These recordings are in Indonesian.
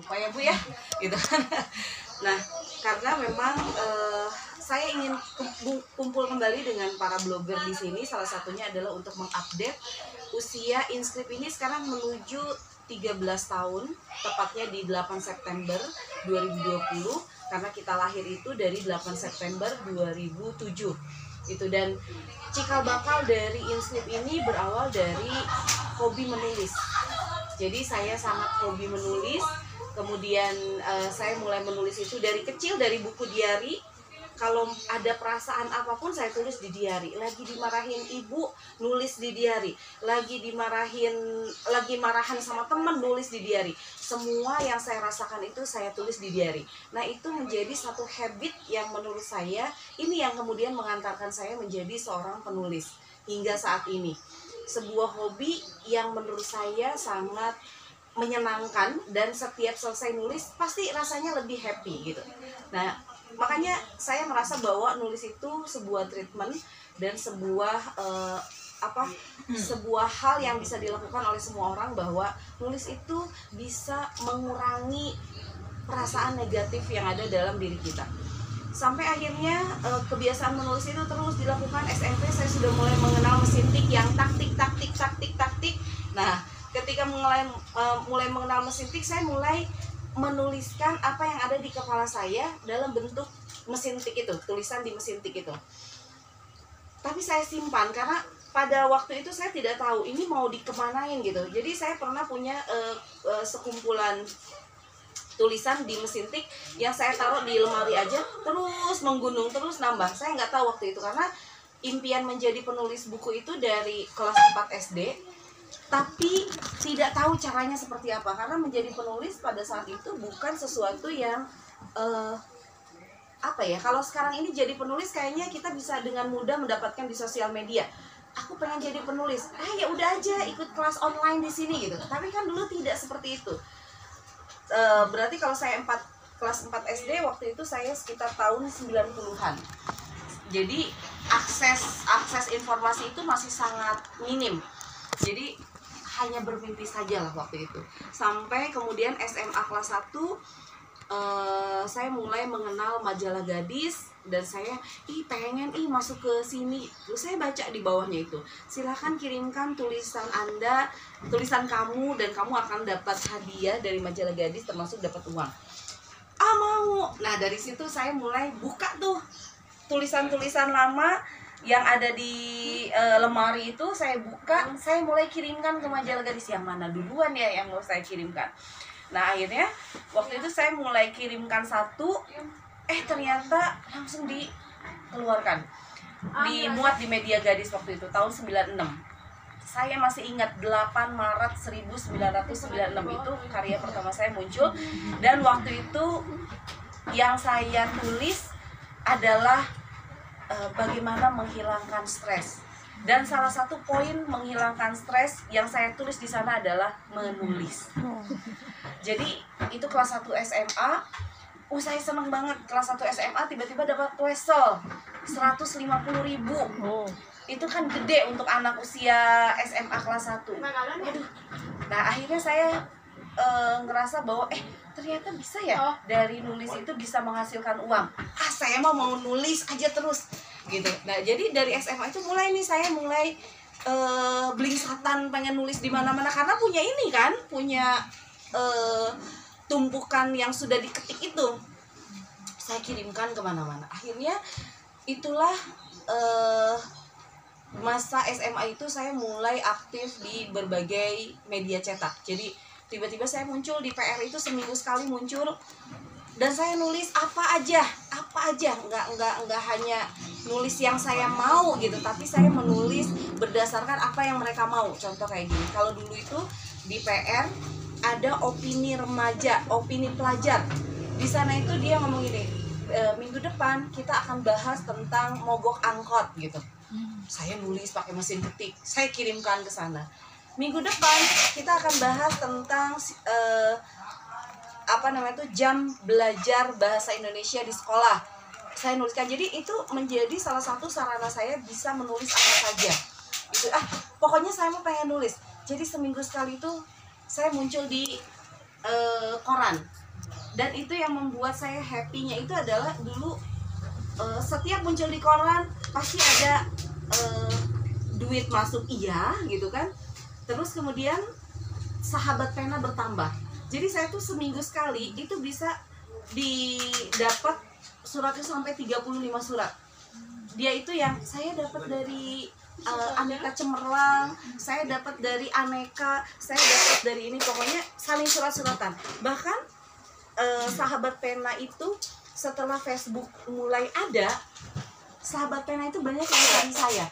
lupa ya bu ya? Gitu kan. Nah karena memang eh, saya ingin kum- kumpul kembali dengan para blogger di sini. Salah satunya adalah untuk mengupdate usia inskrip ini sekarang menuju 13 tahun tepatnya di 8 September 2020 karena kita lahir itu dari 8 September 2007 itu dan cikal bakal dari inskrip ini berawal dari hobi menulis. Jadi saya sangat hobi menulis kemudian eh, saya mulai menulis itu dari kecil dari buku diary kalau ada perasaan apa pun saya tulis di diary lagi dimarahin ibu nulis di diary lagi dimarahin lagi marahan sama teman nulis di diary semua yang saya rasakan itu saya tulis di diary nah itu menjadi satu habit yang menurut saya ini yang kemudian mengantarkan saya menjadi seorang penulis hingga saat ini. Sebuah hobi yang menurut saya sangat menyenangkan dan setiap selesai nulis pasti rasanya lebih happy gitu. Nah, makanya saya merasa bahwa nulis itu sebuah treatment dan sebuah eh, apa sebuah hal yang bisa dilakukan oleh semua orang bahwa nulis itu bisa mengurangi perasaan negatif yang ada dalam diri kita. Sampai akhirnya eh, kebiasaan menulis itu terus dilakukan. SMP saya sudah mulai mengenal mesin tik yang taktik taktik taktik taktik. Nah ketika mulai eh, mulai mengenal mesin tik saya mulai menuliskan apa yang ada di kepala saya dalam bentuk mesin tik itu tulisan di mesin tik itu. Tapi saya simpan karena pada waktu itu saya tidak tahu ini mau dikemanain gitu. Jadi saya pernah punya eh, eh, sekumpulan tulisan di mesin tik yang saya taruh di lemari aja terus menggunung terus nambah. Saya nggak tahu waktu itu karena impian menjadi penulis buku itu dari kelas 4 SD tapi tidak tahu caranya seperti apa karena menjadi penulis pada saat itu bukan sesuatu yang eh, apa ya kalau sekarang ini jadi penulis kayaknya kita bisa dengan mudah mendapatkan di sosial media. Aku pengen jadi penulis. Ah ya udah aja ikut kelas online di sini gitu. Tapi kan dulu tidak seperti itu. Eh, berarti kalau saya 4 kelas 4 SD waktu itu saya sekitar tahun 90-an jadi akses akses informasi itu masih sangat minim. Jadi hanya bermimpi saja lah waktu itu. Sampai kemudian SMA kelas 1 eh, saya mulai mengenal majalah gadis dan saya ih pengen ih masuk ke sini. Terus saya baca di bawahnya itu silahkan kirimkan tulisan anda tulisan kamu dan kamu akan dapat hadiah dari majalah gadis termasuk dapat uang. Ah mau. Nah dari situ saya mulai buka tuh tulisan-tulisan lama yang ada di eh, lemari itu saya buka saya mulai kirimkan ke majalah gadis. Yang mana duluan ya yang mau saya kirimkan? Nah akhirnya waktu itu saya mulai kirimkan satu eh ternyata langsung dikeluarkan dimuat di media gadis waktu itu tahun 96 saya masih ingat 8 Maret 1996 itu karya pertama saya muncul. Dan waktu itu yang saya tulis adalah eh, bagaimana menghilangkan stres. Dan salah satu poin menghilangkan stres yang saya tulis di sana adalah menulis. Jadi itu kelas 1 SMA Oh saya seneng banget kelas 1 SMA tiba-tiba dapat wesel 150.000 ribu. Oh. itu kan gede untuk anak usia SMA kelas 1 Waduh. Nah akhirnya saya eh, ngerasa bahwa eh ternyata bisa ya dari nulis itu bisa menghasilkan uang. Ah saya mau mau nulis aja terus gitu. Nah jadi dari SMA itu mulai nih saya mulai eh belingsatan pengen nulis di mana-mana karena punya ini kan punya eh tumpukan yang sudah diketik itu saya kirimkan ke mana-mana. Akhirnya itulah eh masa SMA itu saya mulai aktif di berbagai media cetak. Jadi tiba-tiba saya muncul di PR itu seminggu sekali muncul dan saya nulis apa aja, apa aja, nggak nggak nggak hanya nulis yang saya mau gitu, tapi saya menulis berdasarkan apa yang mereka mau. Contoh kayak gini, kalau dulu itu di PR ada opini remaja, opini pelajar. Di sana itu dia ngomong gini, "E, minggu depan kita akan bahas tentang mogok angkot gitu saya nulis pakai mesin ketik saya kirimkan ke sana minggu depan kita akan bahas tentang eh, apa namanya itu jam belajar bahasa Indonesia di sekolah. Saya nuliskan. Jadi itu menjadi salah satu sarana saya bisa menulis apa saja. Itu ah pokoknya saya mau pengen nulis. Jadi seminggu sekali itu saya muncul di uh, koran. Dan itu yang membuat saya happynya itu adalah dulu uh, setiap muncul di koran pasti ada uh, duit masuk. Iya gitu kan. Terus kemudian sahabat pena bertambah jadi saya tuh seminggu sekali itu bisa didapat suratnya sampai 35 surat. Dia itu yang saya dapat dari uh, aneka cemerlang saya dapat dari aneka saya dapat dari ini pokoknya saling surat-suratan. Bahkan uh, sahabat pena itu setelah Facebook mulai ada sahabat pena itu banyak yang saya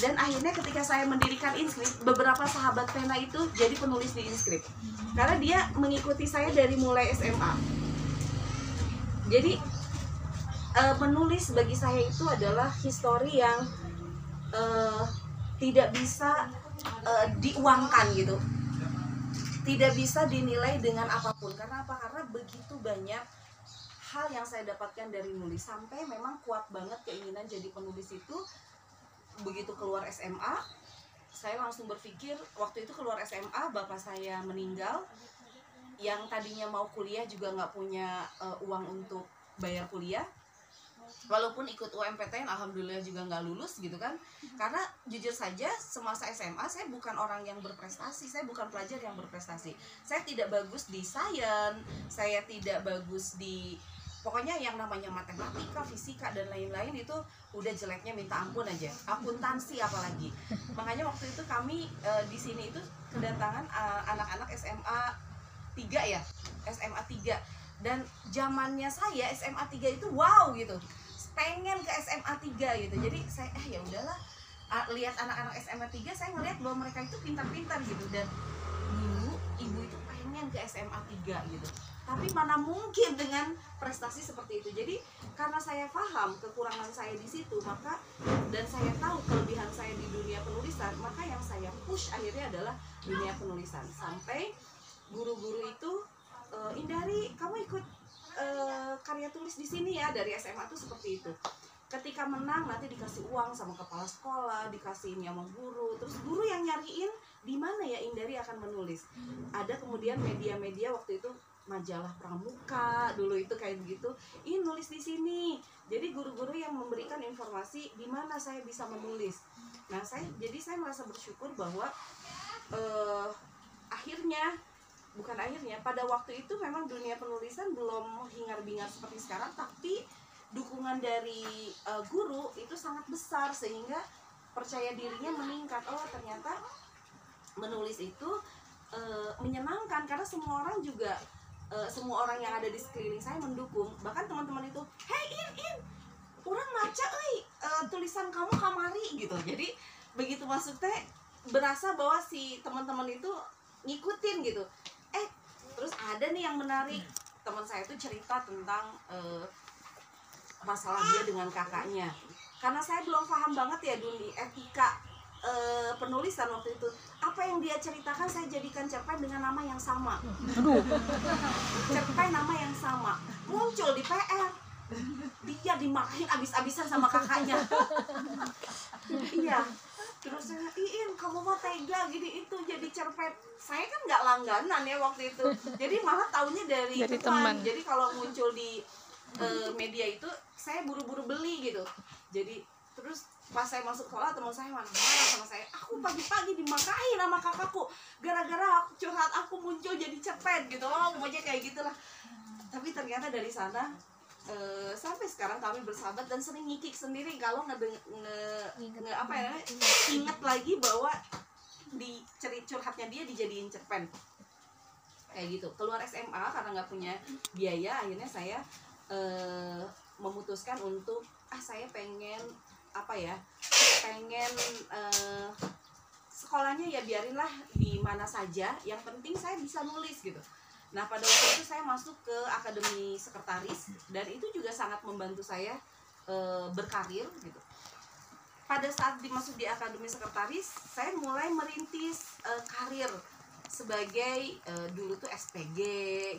dan akhirnya ketika saya mendirikan inskrip beberapa sahabat pena itu jadi penulis di inskrip karena dia mengikuti saya dari mulai SMA jadi uh, menulis bagi saya itu adalah histori yang uh, tidak bisa uh, diuangkan gitu. Tidak bisa dinilai dengan apa pun. Karena apa? Karena begitu banyak hal yang saya dapatkan dari nulis. Sampai memang kuat banget keinginan jadi penulis itu begitu keluar SMA saya langsung berpikir waktu itu keluar SMA bapak saya meninggal. Yang tadinya mau kuliah juga nggak punya uh, uang untuk bayar kuliah. Walaupun ikut UMPTN alhamdulillah juga nggak lulus gitu kan. Karena jujur saja semasa SMA saya bukan orang yang berprestasi saya bukan pelajar yang berprestasi. Saya tidak bagus di sains saya tidak bagus di pokoknya yang namanya matematika, fisika dan lain-lain itu udah jeleknya minta ampun aja. Akuntansi apalagi. Makanya waktu itu kami e, di sini itu kedatangan eh, anak-anak SMA 3 ya. SMA 3 dan zamannya saya SMA 3 itu wow gitu. Pengen ke SMA 3 gitu. Jadi saya eh ya udahlah lihat anak-anak SMA 3 saya ngeliat bahwa mereka itu pintar-pintar gitu dan dulu ibu itu pengen ke SMA 3 gitu tapi mana mungkin dengan prestasi seperti itu. Jadi karena saya paham kekurangan saya di situ maka dan saya tahu kelebihan saya di dunia penulisan maka yang saya push akhirnya adalah dunia penulisan. Sampai guru-guru itu e, Indari kamu ikut e, karya tulis di sini ya dari SMA tuh seperti itu. Ketika menang nanti dikasih uang sama kepala sekolah dikasih ini sama guru. Terus guru yang nyariin di mana ya Indari akan menulis? Ada kemudian media-media waktu itu majalah pramuka dulu itu kayak begitu ini nulis di sini. Jadi guru-guru yang memberikan informasi di mana saya bisa menulis. Nah saya jadi saya merasa bersyukur bahwa uh, akhirnya bukan akhirnya pada waktu itu memang dunia penulisan belum hingar-bingar seperti sekarang tapi dukungan dari uh, guru itu sangat besar sehingga percaya dirinya meningkat. Oh ternyata menulis itu uh, menyenangkan karena semua orang juga uh, semua orang yang ada di sekeliling saya mendukung. Bahkan teman-teman itu hey in in orang baca eh uh, tulisan kamu kamari gitu. Jadi begitu masuk teh berasa bahwa si teman-teman itu ngikutin gitu. Eh terus ada nih yang menarik. Teman saya itu cerita tentang uh, masalah dia dengan kakaknya. Karena saya belum paham banget ya dunia etika uh, penulisan waktu itu. Apa yang dia ceritakan saya jadikan cerpen dengan nama yang sama. Cerpen nama yang sama. Muncul di PR dia dimarahin abis-abisan sama kakaknya. Iya. Terus saya iin kamu mau tega gini itu jadi cerpen? Saya kan nggak langganan ya waktu itu. Jadi malah tahunya dari, dari teman. teman. Jadi kalau muncul di uh, media itu saya buru-buru beli gitu. Jadi terus pas saya masuk sekolah teman saya marah-marah sama saya. Aku pagi-pagi dimakain sama kakakku. Gara-gara curhat aku muncul jadi cepet gitu oh pokoknya kayak gitulah. Tapi ternyata dari sana uh, sampai sekarang kami bersahabat dan sering ngikik sendiri kalau nge, nge, nge apa ya inget lagi bahwa di cerit curhatnya dia dijadiin cerpen. Kayak gitu. Keluar SMA karena nggak punya biaya akhirnya saya uh, memutuskan untuk ah saya pengen apa ya pengen uh, sekolahnya ya biarinlah di mana saja yang penting saya bisa nulis gitu. Nah pada waktu itu saya masuk ke akademi sekretaris dan itu juga sangat membantu saya uh, berkarir gitu. Pada saat dimasuk di akademi sekretaris saya mulai merintis uh, karir sebagai uh, dulu tuh SPG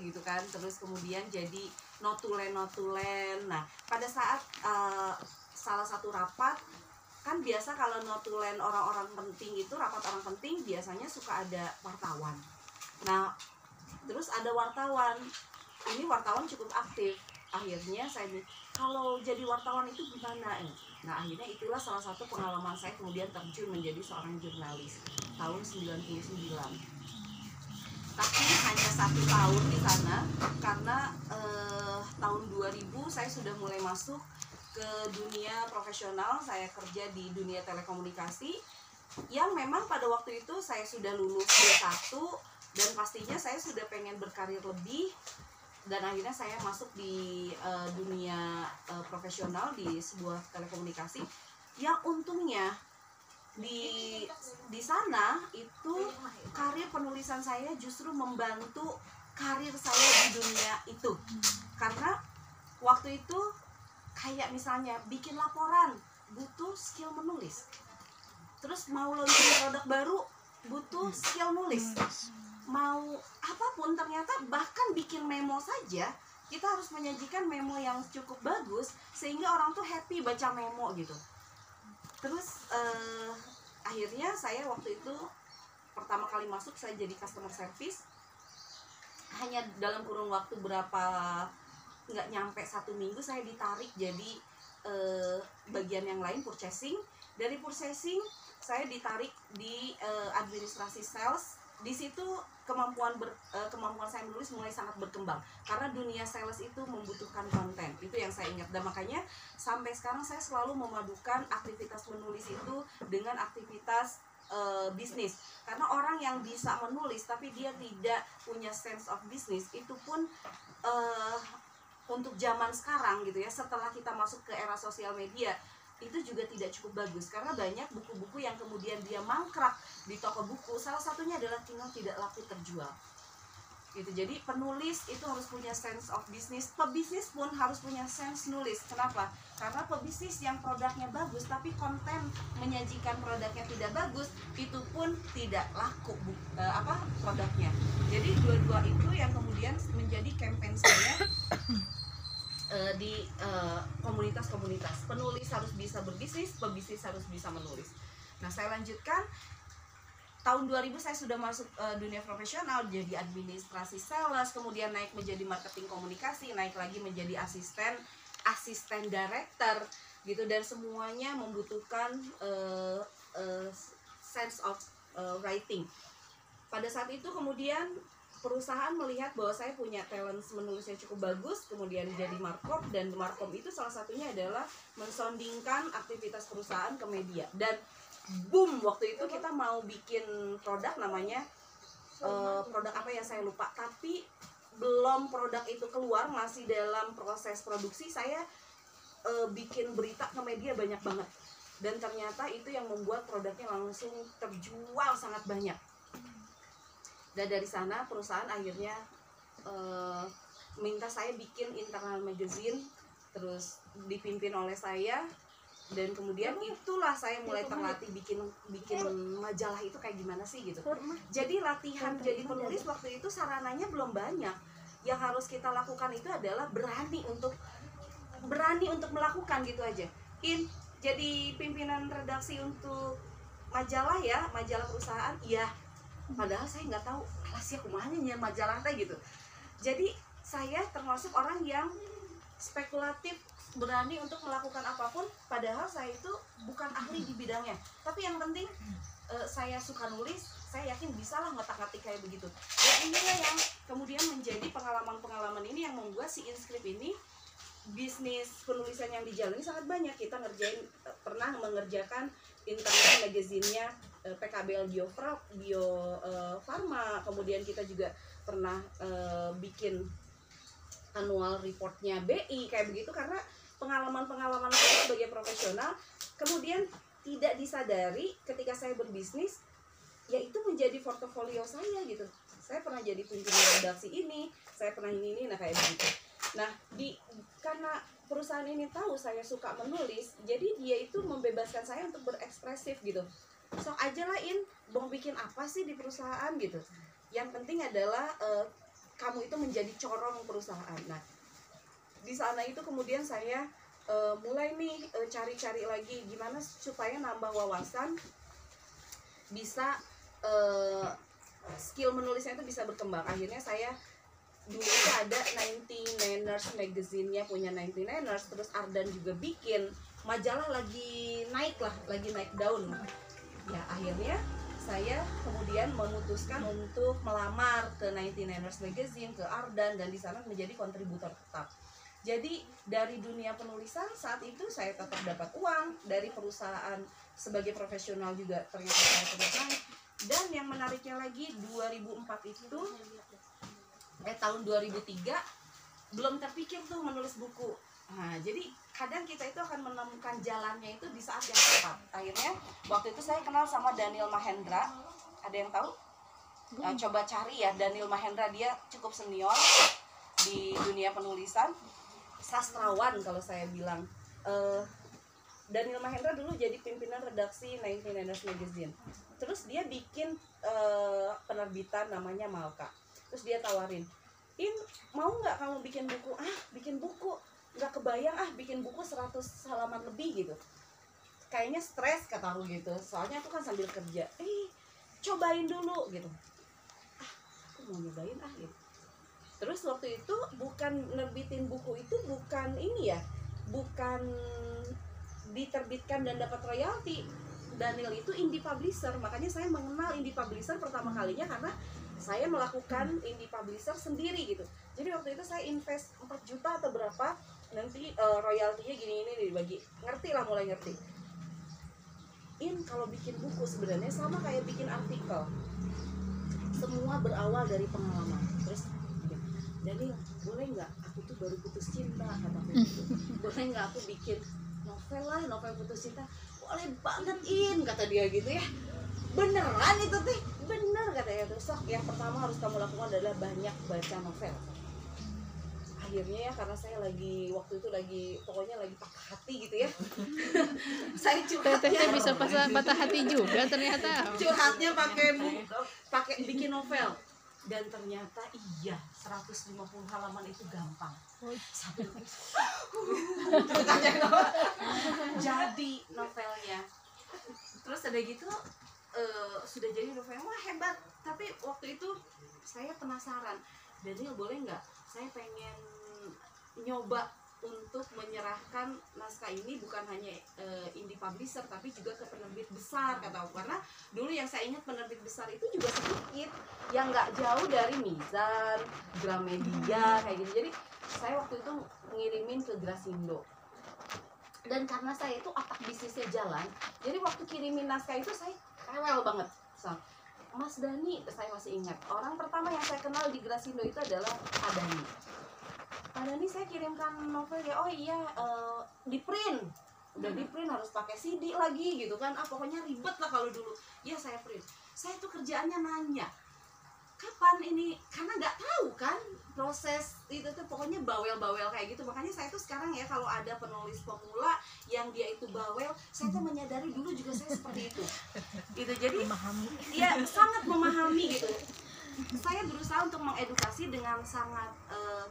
gitu kan terus kemudian jadi notulen notulen nah pada saat uh, salah satu rapat kan biasa kalau notulen orang-orang penting itu rapat orang penting biasanya suka ada wartawan. Nah terus ada wartawan. Ini wartawan cukup aktif. Akhirnya saya kalau jadi wartawan itu gimana eh? nah akhirnya itulah salah satu pengalaman saya kemudian terjun menjadi seorang jurnalis tahun 99 tapi hanya satu tahun di sana karena eh, tahun 2000 saya sudah mulai masuk ke dunia profesional saya kerja di dunia telekomunikasi yang memang pada waktu itu saya sudah lulus D1 dan pastinya saya sudah pengen berkarir lebih dan akhirnya saya masuk di eh, dunia eh, profesional di sebuah telekomunikasi. Yang untungnya di di sana itu karir penulisan saya justru membantu karir saya di dunia itu. Karena waktu itu kayak misalnya bikin laporan butuh skill menulis. Terus mau launching produk baru butuh skill nulis. Mau apa pun ternyata bahkan bikin memo saja kita harus menyajikan memo yang cukup bagus sehingga orang tuh happy baca memo gitu. Terus eh, akhirnya saya waktu itu pertama kali masuk saya jadi customer service. Hanya dalam kurun waktu berapa nggak nyampe satu minggu saya ditarik jadi eh, bagian yang lain purchasing. Dari purchasing saya ditarik di eh, administrasi sales. Di situ kemampuan ber- eh, kemampuan saya menulis mulai sangat berkembang. Karena dunia sales itu membutuhkan konten itu yang saya ingat. Dan makanya sampai sekarang saya selalu memadukan aktivitas menulis itu dengan aktivitas eh, bisnis. Karena orang yang bisa menulis tapi dia tidak punya sense of business itu pun eh, untuk zaman sekarang gitu ya setelah kita masuk ke era sosial media itu juga tidak cukup bagus. Karena banyak buku-buku yang kemudian dia mangkrak di toko buku. Salah satunya adalah tinggal tidak laku terjual gitu. Jadi penulis itu harus punya sense of business. Pebisnis pun harus punya sense nulis. Kenapa? Karena pebisnis yang produknya bagus tapi konten menyajikan produknya tidak bagus itu pun tidak laku bu, eh, apa produknya. Jadi dua-dua itu yang kemudian menjadi campaign saya eh, di eh, komunitas-komunitas. Penulis harus bisa berbisnis pebisnis harus bisa menulis. Nah saya lanjutkan tahun 2000 saya sudah masuk eh, dunia profesional jadi administrasi sales kemudian naik menjadi marketing komunikasi naik lagi menjadi asisten asisten director gitu. Dan semuanya membutuhkan eh, eh, sense of eh, writing. Pada saat itu kemudian perusahaan melihat bahwa saya punya talent menulis yang cukup bagus kemudian jadi markom dan markom itu salah satunya adalah mensondingkan aktivitas perusahaan ke media. Dan boom waktu itu kita mau bikin produk namanya eh, produk apa ya saya lupa. Tapi belum produk itu keluar masih dalam proses produksi saya eh, bikin berita ke media banyak banget. Dan ternyata itu yang membuat produknya langsung terjual sangat banyak. Dan dari sana perusahaan akhirnya eh, minta saya bikin internal magazine terus dipimpin oleh saya dan kemudian itulah saya mulai terlatih bikin bikin majalah itu kayak gimana sih gitu. Jadi latihan jadi penulis waktu itu sarananya belum banyak. Yang harus kita lakukan itu adalah berani untuk berani untuk melakukan gitu aja. In jadi pimpinan redaksi untuk majalah ya majalah perusahaan iya. Padahal saya nggak tahu alas ya kumanya nya majalah teh? gitu. Jadi saya termasuk orang yang spekulatif berani untuk melakukan apa pun padahal saya itu bukan ahli di bidangnya. Tapi yang penting eh, saya suka nulis saya yakin bisa lah ngotak-ngatik kayak begitu. Dan inilah yang kemudian menjadi pengalaman-pengalaman ini yang membuat si inscript ini bisnis penulisan yang dijalani sangat banyak. Kita ngerjain eh, pernah mengerjakan internal magazinnya eh, PKBL Bio Bio eh, Farma kemudian kita juga pernah bikin annual reportnya BI kayak begitu karena pengalaman-pengalaman saya sebagai profesional kemudian tidak disadari ketika saya berbisnis ya itu menjadi portofolio saya gitu. Saya pernah jadi pimpinan redaksi ini saya pernah ini ini nah kayak begitu. Nah di karena perusahaan ini tahu saya suka menulis jadi dia itu membebaskan saya untuk berekspresif gitu. Sok aja lah in. Mau bikin apa sih di perusahaan gitu? Yang penting adalah eh, kamu itu menjadi corong perusahaan. Nah di sana itu kemudian saya eh, mulai nih eh, cari-cari lagi gimana supaya nambah wawasan bisa eh, skill menulisnya itu bisa berkembang. Akhirnya saya dulu itu ada 99ers magazine-nya punya 99ers terus Ardan juga bikin. Majalah lagi naik lah lagi naik daun. Ya akhirnya saya kemudian memutuskan untuk melamar ke 99ers magazine ke Ardan dan di sana menjadi kontributor tetap jadi dari dunia penulisan saat itu saya tetap dapat uang dari perusahaan sebagai profesional juga ternyata saya naik. Dan yang menariknya lagi 2004 itu eh tahun 2003 belum terpikir tuh menulis buku. Nah jadi kadang kita itu akan menemukan jalannya itu di saat yang tepat. Akhirnya waktu itu saya kenal sama Daniel Mahendra. Ada yang tahu? Nah, coba cari ya Daniel Mahendra. Dia cukup senior di dunia penulisan sastrawan kalau saya bilang. Eh, Daniel Mahendra dulu jadi pimpinan redaksi 99ers Magazine. Terus dia bikin eh, penerbitan namanya Malka. Terus dia tawarin In mau nggak kamu bikin buku? Ah bikin buku. Nggak kebayang ah bikin buku 100 halaman lebih gitu. Kayaknya stres kata aku gitu. Soalnya aku kan sambil kerja. Eh cobain dulu gitu. Ah aku mau nyobain ah gitu terus waktu itu bukan nerbitin buku itu bukan ini ya bukan diterbitkan dan dapat royalti. Daniel itu indie publisher makanya saya mengenal indie publisher pertama kalinya karena saya melakukan indie publisher sendiri gitu. Jadi waktu itu saya invest 4 juta atau berapa nanti eh, royaltinya gini ini dibagi. Ngerti lah mulai ngerti. In kalau bikin buku sebenarnya sama kayak bikin artikel. Semua berawal dari pengalaman. Terus Daniel boleh nggak aku tuh baru putus cinta kata aku. Gitu. boleh nggak aku bikin novel lah novel putus cinta? Boleh banget in kata dia gitu ya. Beneran itu teh? Bener katanya terus yang pertama harus kamu lakukan adalah banyak baca novel. Akhirnya ya karena saya lagi waktu itu lagi pokoknya lagi patah hati gitu ya. Saya curhatnya. Bisa patah, patah hati juga ternyata. curhatnya pakai buku pakai bikin novel dan ternyata iya 150 halaman itu gampang. Sampai jadi novelnya. Terus ada gitu eh, sudah jadi novel. Wah hebat. Tapi waktu itu saya penasaran. Daniel boleh nggak? Saya pengen nyoba untuk menyerahkan naskah ini bukan hanya eh, indie publisher tapi juga ke penerbit besar kata aku. Karena dulu yang saya ingat penerbit besar itu juga sedikit yang nggak jauh dari Mizan, Gramedia kayak gitu. Jadi saya waktu itu ngirimin ke Grasindo. Dan karena saya itu otak bisnisnya jalan jadi waktu kirimin naskah itu saya rewel banget. So, Mas Dani saya masih ingat orang pertama yang saya kenal di Grasindo itu adalah Pak Dani Pak Dani saya kirimkan novel ya oh iya eh, di print. Udah di print harus pakai CD lagi gitu kan. Ah pokoknya ribet lah kalau dulu. Ya saya print. Saya tuh kerjaannya nanya kapan ini? Karena nggak tahu kan proses itu tuh pokoknya bawel-bawel kayak gitu. Makanya saya tuh sekarang ya kalau ada penulis pemula yang dia itu bawel saya tuh menyadari dulu juga saya seperti itu. Gitu. Jadi Memahami. ya sangat memahami gitu. Saya berusaha untuk mengedukasi dengan sangat eh,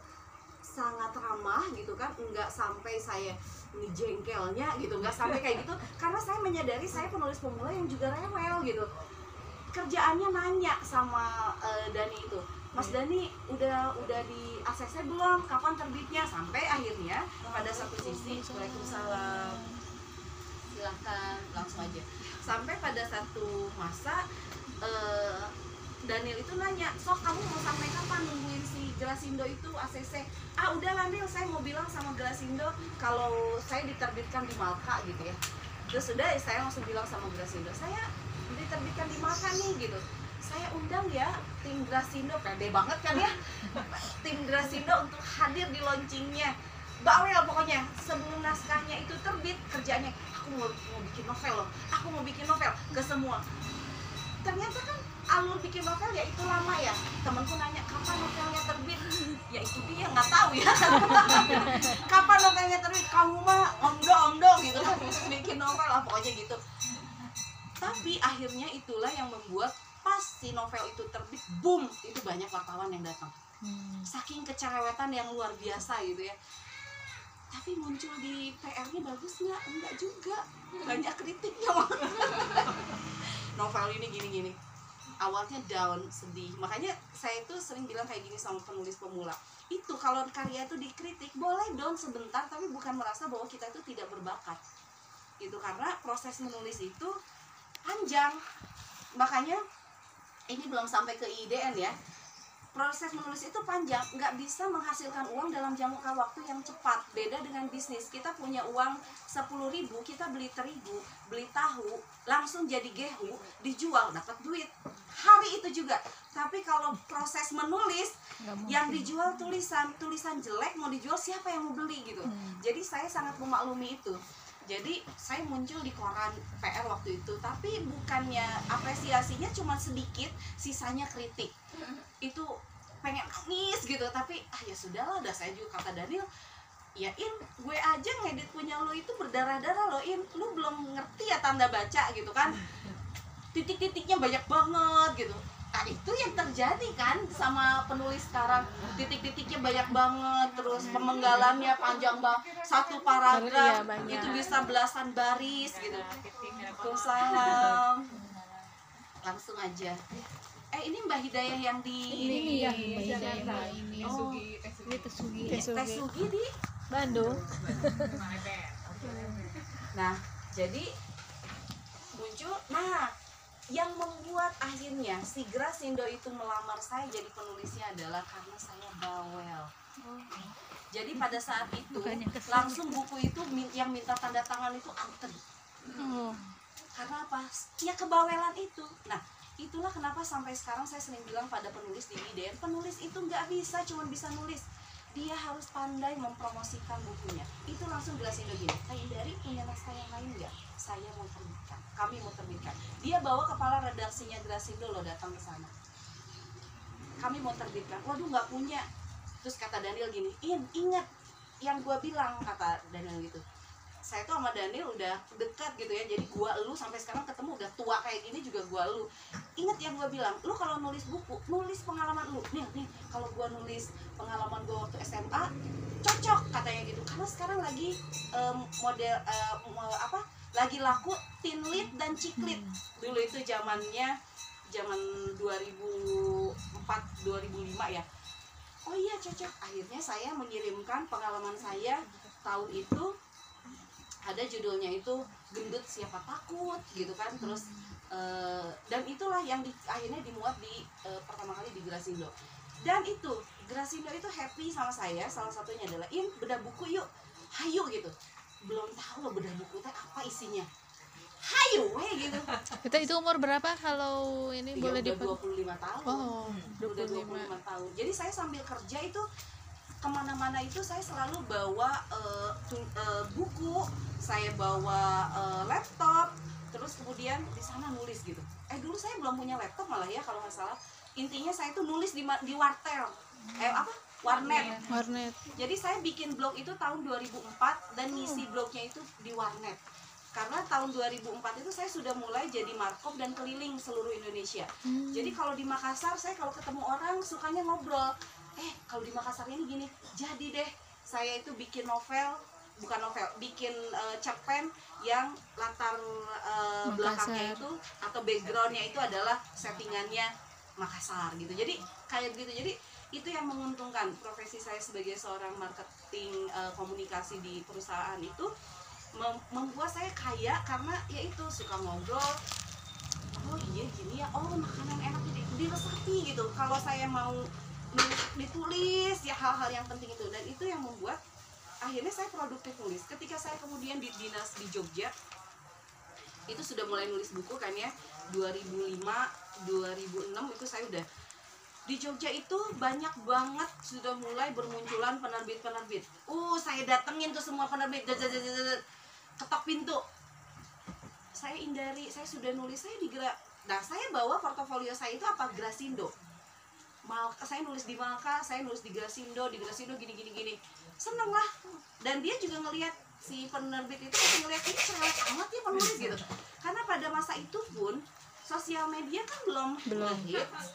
sangat ramah gitu kan nggak sampai saya ini jengkelnya gitu nggak sampai kayak gitu. Karena saya menyadari saya penulis pemula yang juga rewel gitu. Kerjaannya nanya sama eh, Dani itu Mas Dani udah udah di ACC belum? Kapan terbitnya? Sampai akhirnya pada satu sisi Waalaikumsalam. Silahkan langsung aja. Sampai pada satu masa eh, Daniel itu nanya sok kamu mau sampai kapan nungguin si Gelasindo itu ACC ah udah lah Nil saya mau bilang sama Gelasindo kalau saya diterbitkan di Malka gitu ya. Terus udah saya langsung bilang sama Gelasindo saya diterbitkan di Malka nih gitu. Saya undang ya tim Grasindo pede banget kan ya? Tim Grasindo untuk hadir di launchingnya. Bawel pokoknya sebelum naskahnya itu terbit kerjanya aku mau, mau bikin novel loh aku mau bikin novel ke semua. Ternyata kan alur bikin novel ya itu lama ya. Temanku nanya kapan novelnya terbit? Ya itu dia nggak tahu ya. Kapan novelnya terbit? Kamu mah omdo omdo gitu. Bikin novel lah pokoknya gitu. Tapi akhirnya itulah yang membuat pas si novel itu terbit boom itu banyak wartawan yang datang. Hmm. saking kecerewetan yang luar biasa gitu ya. Tapi muncul di PR-nya bagus nggak? Enggak juga. Banyak kritiknya. Novel ini gini-gini awalnya down sedih. Makanya saya itu sering bilang kayak gini sama penulis pemula itu kalau karya itu dikritik boleh down sebentar tapi bukan merasa bahwa kita itu tidak berbakat. Gitu karena proses menulis itu panjang. Makanya ini belum sampai ke IDN ya proses menulis itu panjang. Nggak bisa menghasilkan uang dalam jangka waktu yang cepat. Beda dengan bisnis. Kita punya uang 10.000 ribu kita beli terigu beli tahu langsung jadi gehu dijual dapat duit. Hari itu juga. Tapi kalau proses menulis yang dijual tulisan tulisan jelek mau dijual siapa yang mau beli gitu. Hmm. jadi saya sangat memaklumi itu. Jadi saya muncul di koran PR waktu itu. Tapi bukannya apresiasinya cuma sedikit sisanya kritik itu pengen nangis gitu tapi ah ya sudahlah udah saya juga kata Daniel. Ya In gue aja ngedit punya lo itu berdarah-darah lo In. Lu belum ngerti ya tanda baca gitu kan. Titik-titiknya banyak banget gitu. Nah itu yang terjadi kan sama penulis sekarang. Titik-titiknya banyak banget terus pemenggalannya panjang banget satu paragraf itu bisa belasan baris gitu. Waalaikumsalam. Langsung aja eh ini Mbak Hidayah yang di Ini ya, Mbak. Hidayah ini. Oh. Ini Tesugi. Teh Teh Sugi. Sugi di Bandung. Nah, jadi muncul nah yang membuat akhirnya si Grasindo itu melamar saya jadi penulisnya adalah karena saya bawel. Jadi pada saat itu langsung buku itu yang minta tanda tangan itu antri. Oh. Karena apa? Ya kebawelan itu. Nah, itulah kenapa sampai sekarang saya sering bilang pada penulis di IDN, penulis itu nggak bisa cuma bisa nulis. Dia harus pandai mempromosikan bukunya. Itu langsung jelasin begini. Teh dari punya naskah yang lain nggak? Saya mau terbitkan. Kami mau terbitkan. Dia bawa kepala redaksinya Grasindo loh datang ke sana. Kami mau terbitkan. Waduh nggak punya. Terus kata Daniel gini, In, ingat yang gua bilang kata Daniel gitu saya tuh sama Daniel udah dekat gitu ya jadi gua lu sampai sekarang ketemu udah tua kayak gini juga gua lu inget yang gua bilang lu kalau nulis buku nulis pengalaman lu. Nih nih kalau gua nulis pengalaman gua waktu SMA cocok katanya gitu. Karena sekarang lagi em, model mo- apa lagi laku teen lead dan ciklit dulu itu zamannya zaman 2004 2005 ya. Oh iya cocok. Akhirnya saya mengirimkan pengalaman saya tahun itu. Ada judulnya itu gendut siapa takut gitu kan. Terus eh, dan itulah yang di, akhirnya dimuat di eh, pertama kali di Grasindo dan itu Grasindo itu happy sama saya salah satunya adalah in bedah buku yuk hayu gitu. Belum tahu loh bedah buku teh apa isinya. Hayu weh gitu. Kita itu umur berapa kalau ini Ya, boleh dipanggil? 25 tahun. Oh, udah 25 tahun. Jadi saya sambil kerja itu ke mana-mana itu saya selalu bawa tu- eh, buku saya bawa eh, laptop terus kemudian di sana nulis gitu. Eh dulu saya belum punya laptop malah ya kalau nggak salah. Intinya saya tuh nulis di di wartel. Eh apa? Warnet. Warnet. jadi saya bikin blog itu tahun 2004 dan ngisi blognya itu di warnet. Karena tahun 2004 itu saya sudah mulai jadi markop dan keliling seluruh Indonesia. Hmm. jadi kalau di Makassar saya kalau ketemu orang sukanya ngobrol. Eh kalau di Makassar ini gini, jadi deh. Saya itu bikin novel, bukan novel, bikin eh, cerpen yang latar Makassar. belakangnya itu atau backgroundnya itu adalah settingannya Makassar gitu. Jadi kayak gitu. Jadi itu yang menguntungkan profesi saya sebagai seorang marketing eh, komunikasi di perusahaan itu mem- membuat saya kaya karena ya itu suka ngobrol oh iya gini ya oh makanan enak jadi diresapi gitu kalau saya mau ditulis ya hal-hal yang penting itu dan itu yang membuat akhirnya saya produktif nulis. Ketika saya kemudian di dinas di Jogja itu sudah mulai nulis buku kan ya. 2005 2006 itu saya udah. Di Jogja itu banyak banget sudah mulai bermunculan penerbit-penerbit. Uh, saya datengin tuh semua penerbit, ketok pintu. Saya hindari, saya sudah nulis. Saya di Gra- Nah, saya bawa portofolio saya itu apa? Grasindo. Malka, saya nulis di Malka, saya nulis di Grasindo, di Grasindo gini gini gini. Seneng lah. Dan dia juga ngelihat si penerbit itu pasti ngelihat ini cerewet amat ya penulis gitu. Karena pada masa itu pun sosial media kan belum Belum. ngehits.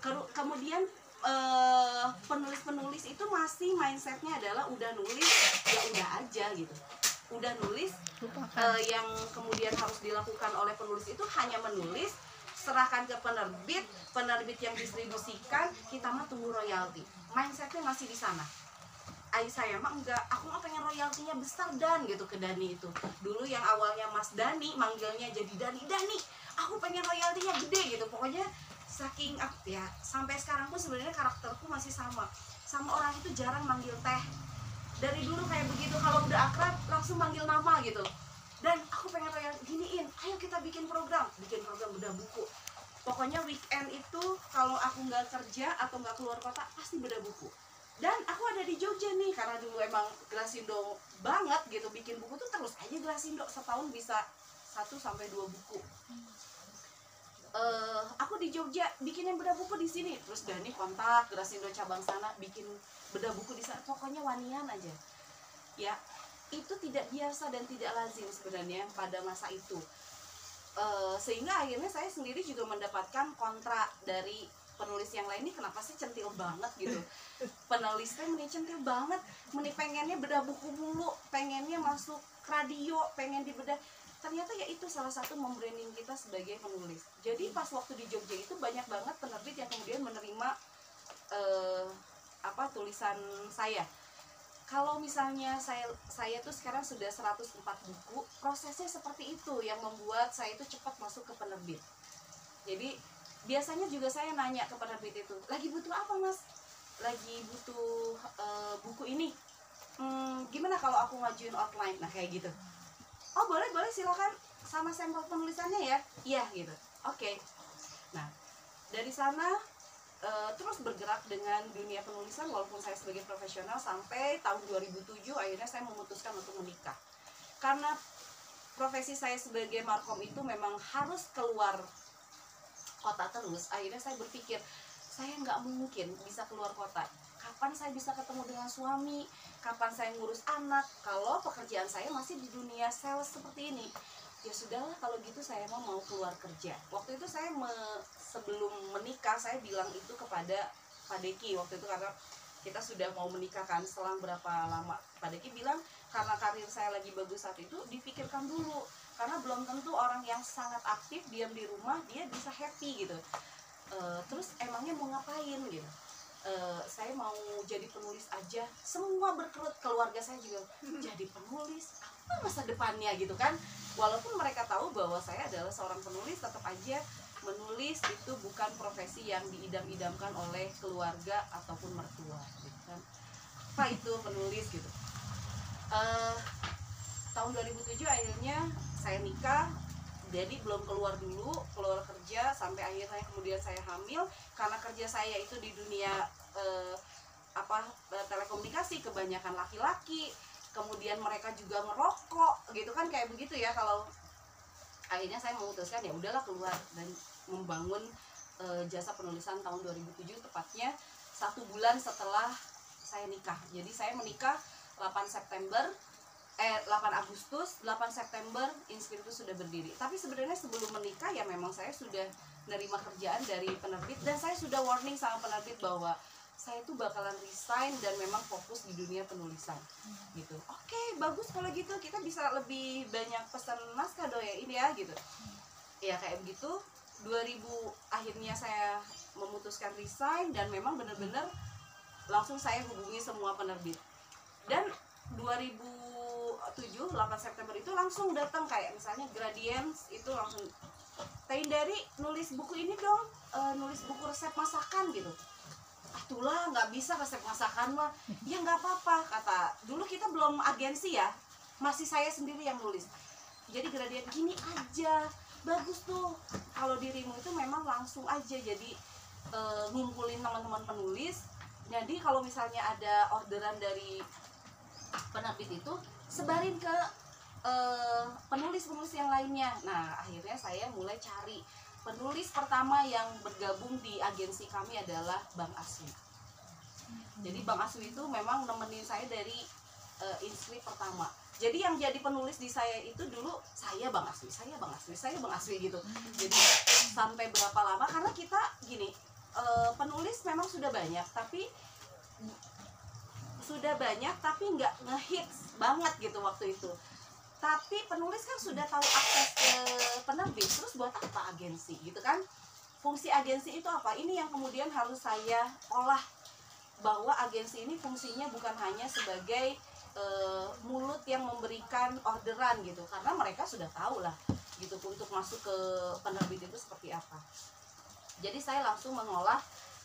Keru- kemudian eh, penulis-penulis itu masih mindsetnya adalah udah nulis ya udah aja gitu udah nulis Lupakan. eh, yang kemudian harus dilakukan oleh penulis itu hanya menulis serahkan ke penerbit penerbit yang distribusikan kita mah tunggu royalti mindsetnya masih di sana Ay saya mah enggak, aku mah pengen royaltinya besar dan gitu ke Dani itu. Dulu yang awalnya Mas Dani manggilnya jadi Dani, Dani, aku pengen royaltinya gede gitu. Pokoknya saking ap- ya sampai sekarang pun sebenarnya karakterku masih sama. Sama orang itu jarang manggil teh. Dari dulu kayak begitu kalau udah akrab langsung manggil nama gitu. Dan aku pengen royal giniin, ayo kita bikin program, bikin program bedah buku. Pokoknya weekend itu kalau aku nggak kerja atau nggak keluar kota pasti beda buku. Dan aku ada di Jogja nih karena dulu emang Grasindo banget gitu. Bikin buku tuh terus aja Grasindo setahun bisa satu sampai dua buku. Eh aku di Jogja bikin yang beda buku di sini. Terus Dani kontak Grasindo cabang sana bikin beda buku di sana. Pokoknya wanian aja. Ya itu tidak biasa dan tidak lazim sebenarnya pada masa itu. Eh, sehingga akhirnya saya sendiri juga mendapatkan kontrak dari penulis yang lain ini kenapa sih centil banget? gitu. Penulisnya meni centil banget meni pengennya bedah buku mulu pengennya masuk radio pengen dibedah ternyata ya itu salah satu membranding kita sebagai penulis. Jadi pas waktu di Jogja itu banyak banget penerbit yang kemudian menerima eh, apa tulisan saya kalau misalnya saya saya tuh sekarang sudah 104 buku prosesnya seperti itu yang membuat saya itu cepat masuk ke penerbit. Jadi biasanya juga saya nanya ke penerbit itu lagi butuh apa mas? Lagi butuh eh, buku ini. Hmm, gimana kalau aku ngajuin outline? Nah kayak gitu. Oh boleh boleh silakan sama sampel penulisannya ya. Iya gitu. Oke. Nah dari sana eh, terus bergerak dengan dunia penulisan walaupun saya sebagai profesional sampai tahun 2007 akhirnya saya memutuskan untuk menikah. Karena profesi saya sebagai markom itu memang harus keluar kota terus akhirnya saya berpikir saya nggak mungkin bisa keluar kota. Kapan saya bisa ketemu dengan suami? Kapan saya ngurus anak? Kalau pekerjaan saya masih di dunia sales seperti ini ya sudahlah kalau gitu saya mau mau keluar kerja. Waktu itu saya me- sebelum menikah saya bilang itu kepada Pak Deki waktu itu karena kita sudah mau menikah kan selang berapa lama. Pak Deki bilang karena karir saya lagi bagus saat itu dipikirkan dulu. Karena belum tentu orang yang sangat aktif diam di rumah dia bisa happy gitu. Eh, terus emangnya mau ngapain gitu Eh, saya mau jadi penulis aja. Semua berkerut keluarga saya juga jadi penulis? Apa masa depannya? Gitu kan. Walaupun mereka tahu bahwa saya adalah seorang penulis tetap aja menulis itu bukan profesi yang diidam-idamkan oleh keluarga ataupun mertua gitu kan. Apa itu penulis gitu? Eh, tahun 2007 akhirnya saya nikah. Jadi belum keluar dulu keluar kerja sampai akhirnya kemudian saya hamil. Karena kerja saya itu di dunia eh, apa eh, telekomunikasi kebanyakan laki-laki kemudian mereka juga ngerokok gitu kan kayak begitu ya kalau akhirnya saya memutuskan ya udahlah keluar dan membangun eh, jasa penulisan tahun 2007 tepatnya satu bulan setelah saya nikah. Jadi saya menikah 8 September eh 8 Agustus 8 September Inspiritus sudah berdiri. Tapi sebenarnya sebelum menikah ya memang saya sudah nerima kerjaan dari penerbit dan saya sudah warning sama penerbit bahwa saya tuh bakalan resign dan memang fokus di dunia penulisan gitu. Oke bagus kalau gitu. Kita bisa lebih banyak pesan naskah do ya ini ya gitu. Ya kayak begitu. 2000 akhirnya saya memutuskan resign dan memang benar-benar langsung saya hubungi semua penerbit. Dan 2007 8 September itu langsung datang kayak misalnya Gradients itu langsung Tain dari nulis buku ini dong eh, nulis buku resep masakan gitu ah tulah nggak bisa resep masakan mah. Ya nggak apa-apa kata. Dulu kita belum agensi ya masih saya sendiri yang nulis. Jadi gradient gini aja bagus tuh. Kalau dirimu itu memang langsung aja jadi eh, ngumpulin teman-teman penulis. Jadi kalau misalnya ada orderan dari penerbit itu sebarin ke eh, penulis-penulis yang lainnya. Nah, akhirnya saya mulai cari penulis pertama yang bergabung di agensi kami adalah Bang Aswi. Jadi Bang Aswi itu memang nemenin saya dari eh, inskrip pertama. Jadi yang jadi penulis di saya itu dulu saya Bang Aswi, saya Bang Aswi, saya Bang Aswi gitu. Jadi sampai berapa lama karena kita gini, eh, penulis memang sudah banyak tapi sudah banyak tapi nggak ngehits banget gitu waktu itu tapi penulis kan sudah tahu akses ke penerbit terus buat apa agensi gitu kan? Fungsi agensi itu apa? Ini yang kemudian harus saya olah bahwa agensi ini fungsinya bukan hanya sebagai eh, mulut yang memberikan orderan gitu. Karena mereka sudah tahu lah gitu untuk masuk ke penerbit itu seperti apa. Jadi saya langsung mengolah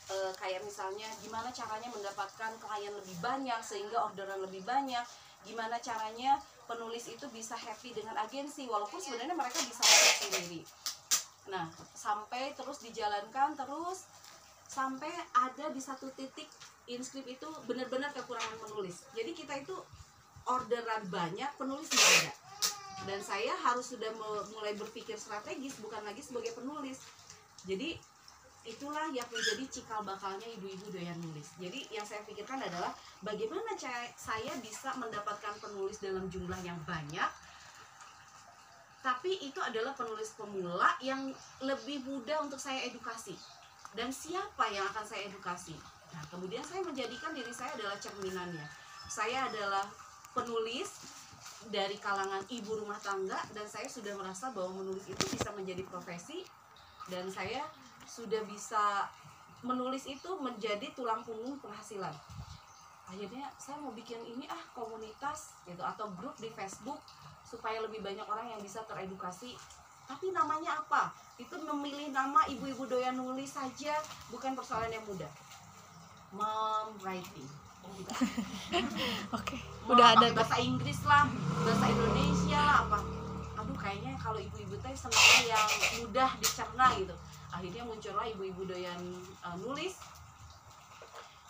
eh, kayak misalnya gimana caranya mendapatkan klien lebih banyak sehingga orderan lebih banyak gimana caranya penulis itu bisa happy dengan agensi walaupun sebenarnya mereka bisa happy sendiri. Nah sampai terus dijalankan terus sampai ada di satu titik inskrip itu benar-benar kekurangan penulis. Jadi kita itu orderan banyak penulis nggak ada. Dan saya harus sudah mulai berpikir strategis bukan lagi sebagai penulis. Jadi itulah yang menjadi cikal bakalnya ibu-ibu doyan nulis. Jadi yang saya pikirkan adalah bagaimana saya bisa mendapatkan penulis dalam jumlah yang banyak tapi itu adalah penulis pemula yang lebih mudah untuk saya edukasi. Dan siapa yang akan saya edukasi? Nah kemudian saya menjadikan diri saya adalah cerminannya. Saya adalah penulis dari kalangan ibu rumah tangga dan saya sudah merasa bahwa menulis itu bisa menjadi profesi dan saya sudah bisa menulis itu menjadi tulang punggung penghasilan. Akhirnya saya mau bikin ini ah komunitas gitu atau grup di Facebook supaya lebih banyak orang yang bisa teredukasi. Tapi namanya apa? Itu memilih nama ibu-ibu doyan nulis saja bukan persoalan yang mudah. Mom writing. Oh. Oke. Mau Udah ada bahasa Inggris lah bahasa Indonesia lah apa. Aduh kayaknya kalau ibu-ibu teh senangnya yang mudah dicerna gitu akhirnya muncullah ibu-ibu doyan uh, nulis.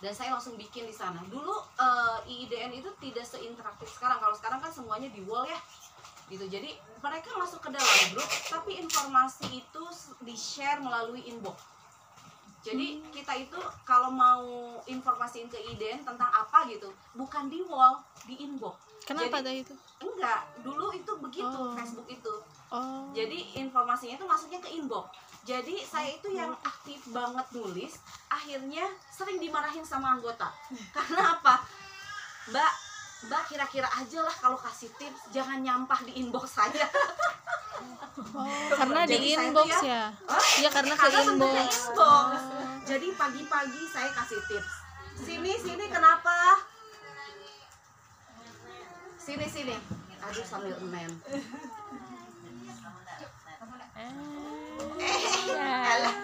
Dan saya langsung bikin di sana. Dulu uh, IIDN itu tidak seinteraktif sekarang. Kalau sekarang kan semuanya di wall ya. Gitu. Jadi mereka masuk ke dalam grup tapi informasi itu di share melalui inbox. Jadi kita itu kalau mau informasiin ke IDN tentang apa gitu bukan di wall di inbox. Kenapa Jadi- tadi itu? enggak. Dulu itu begitu Oh. Facebook itu. Oh. jadi informasinya itu masuknya ke inbox jadi saya itu yang aktif banget nulis akhirnya sering dimarahin sama anggota. Karena apa? Mbak mbak kira-kira aja lah kalau kasih tips jangan nyampah di inbox saya. Oh, karena di Jadi inbox ya- ya. Iya, karena ke Karena bentuknya inbox. inbox. Oh. jadi pagi-pagi saya kasih tips. Sini sini kenapa? Sini sini. Aduh sambil men Eh, Alah.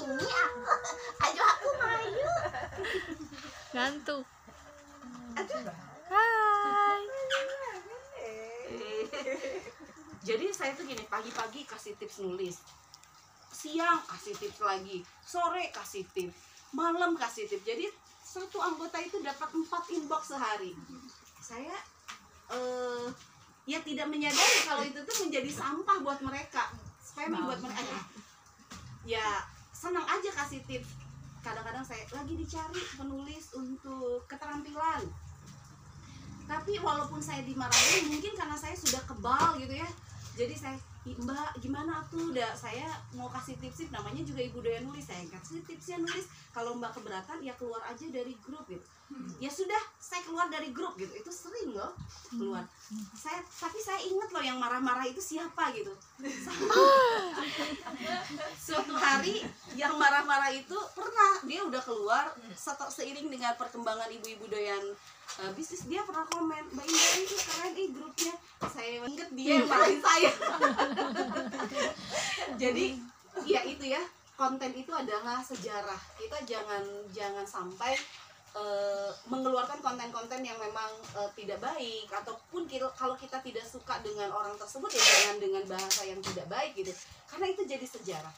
ini aku. Aduh aku mayu Ngantuk. aduh. Hai. jadi saya tuh gini pagi-pagi kasih tips nulis. Siang kasih tips lagi. Sore kasih tips. Malam kasih tips. Jadi satu anggota itu dapat empat inbox sehari. Saya eh ya tidak menyadari kalau itu tuh menjadi sampah buat mereka. Spamming buat mereka ya senang aja kasih tips. Kadang-kadang saya lagi dicari penulis untuk keterampilan. Tapi walaupun saya dimarahin mungkin karena saya sudah kebal gitu ya. Jadi saya "Ih, mbak gimana tuh? Udah saya mau kasih tips tips namanya juga ibu doyan nulis saya kasih tipsnya nulis. Kalau mbak keberatan ya keluar aja dari grup gitu. Ya sudah saya keluar dari grup gitu. Itu sering loh keluar. Saya tapi saya inget loh yang marah-marah itu siapa gitu. Suatu hari yang marah-marah itu pernah dia udah keluar seiring dengan perkembangan ibu-ibu doyan uh, bisnis dia pernah komen mbak Indah itu keren ih grupnya. Saya inget dia yang marahin saya jadi ya itu ya konten itu adalah sejarah. Kita jangan jangan sampai eh, mengeluarkan konten-konten yang memang eh, tidak baik ataupun kita, kalau kita tidak suka dengan orang tersebut ya jangan dengan bahasa yang tidak baik gitu. Karena itu jadi sejarah.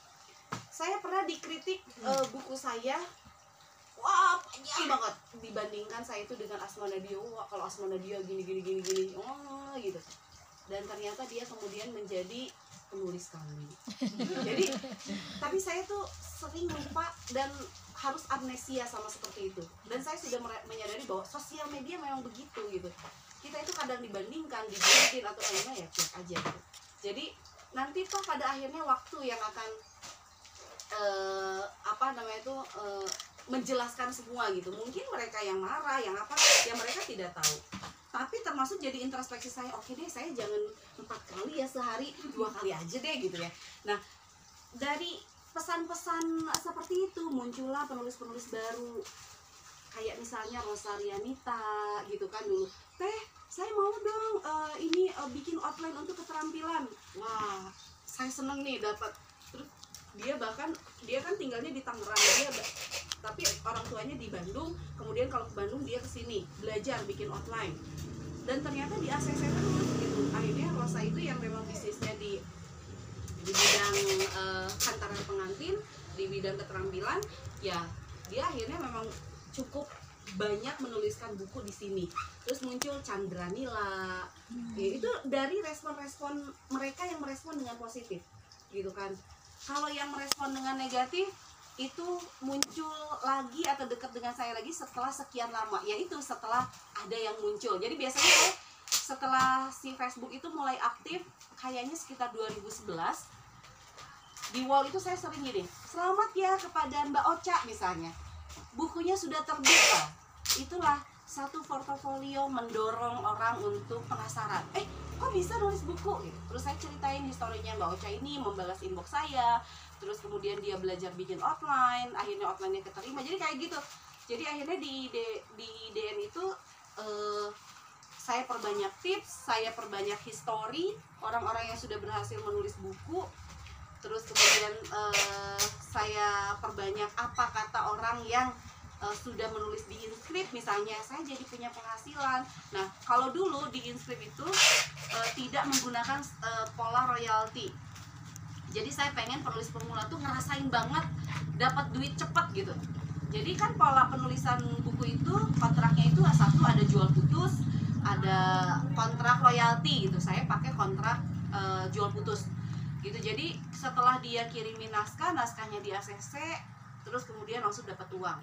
Saya pernah dikritik eh, buku saya wah panjang banget dibandingkan saya itu dengan Asma Nadia wah kalau Asma Nadia gini gini gini gini. Oh gitu. Dan ternyata dia kemudian menjadi penulis kami. Jadi tapi saya tuh sering lupa dan harus amnesia sama seperti itu. Dan saya sudah menyadari bahwa sosial media memang begitu gitu. Kita itu kadang dibandingkan dibandingin atau gimana ya cuek aja gitu. Jadi nanti toh pada akhirnya waktu yang akan eh, apa namanya itu eh, menjelaskan semua gitu. Mungkin mereka yang marah yang apa yang mereka tidak tahu. Tapi termasuk jadi introspeksi saya oke deh saya jangan empat kali ya sehari dua kali aja deh gitu ya. Nah dari pesan-pesan seperti itu muncullah penulis-penulis baru. Kayak misalnya Rosarianita gitu kan dulu. Teh saya mau dong eh, ini eh, bikin outline untuk keterampilan. Wah saya seneng nih dapat terus dia bahkan dia kan tinggalnya di Tangerang dia tapi orang tuanya di Bandung kemudian kalau ke Bandung dia ke sini belajar bikin outline dan ternyata di ACC terus gitu. Akhirnya Rosa itu yang memang bisnisnya di di bidang eh, hantaran pengantin di bidang keterampilan ya dia akhirnya memang cukup banyak menuliskan buku di sini. Terus muncul Chandra Nila. Ya, itu dari respon-respon mereka yang merespon dengan positif gitu kan. Kalau yang merespon dengan negatif itu muncul lagi atau dekat dengan saya lagi setelah sekian lama yaitu setelah ada yang muncul. Jadi biasanya saya setelah si Facebook itu mulai aktif kayaknya sekitar 2011 di wall itu saya sering gini selamat ya kepada Mbak Ocha misalnya. Bukunya sudah terbit Pak." itulah satu portofolio mendorong orang untuk penasaran. Eh kok bisa nulis buku gitu. terus saya ceritain historinya Mbak Ocha ini membalas inbox saya terus kemudian dia belajar bikin outline akhirnya outline-nya keterima jadi kayak gitu jadi akhirnya di D- di DM itu eh, saya perbanyak tips saya perbanyak history orang-orang yang sudah berhasil menulis buku terus kemudian eh, saya perbanyak apa kata orang yang eh, sudah menulis di inscript misalnya saya jadi punya penghasilan. Nah kalau dulu di inscript itu eh, tidak menggunakan eh, pola royalty jadi saya pengen penulis pemula tuh ngerasain banget dapat duit cepet gitu. Jadi kan pola penulisan buku itu kontraknya itu satu ada jual putus ada kontrak royalti gitu. Saya pakai kontrak eh, jual putus gitu. Jadi setelah dia kirimin naskah naskahnya di ACC terus kemudian langsung dapat uang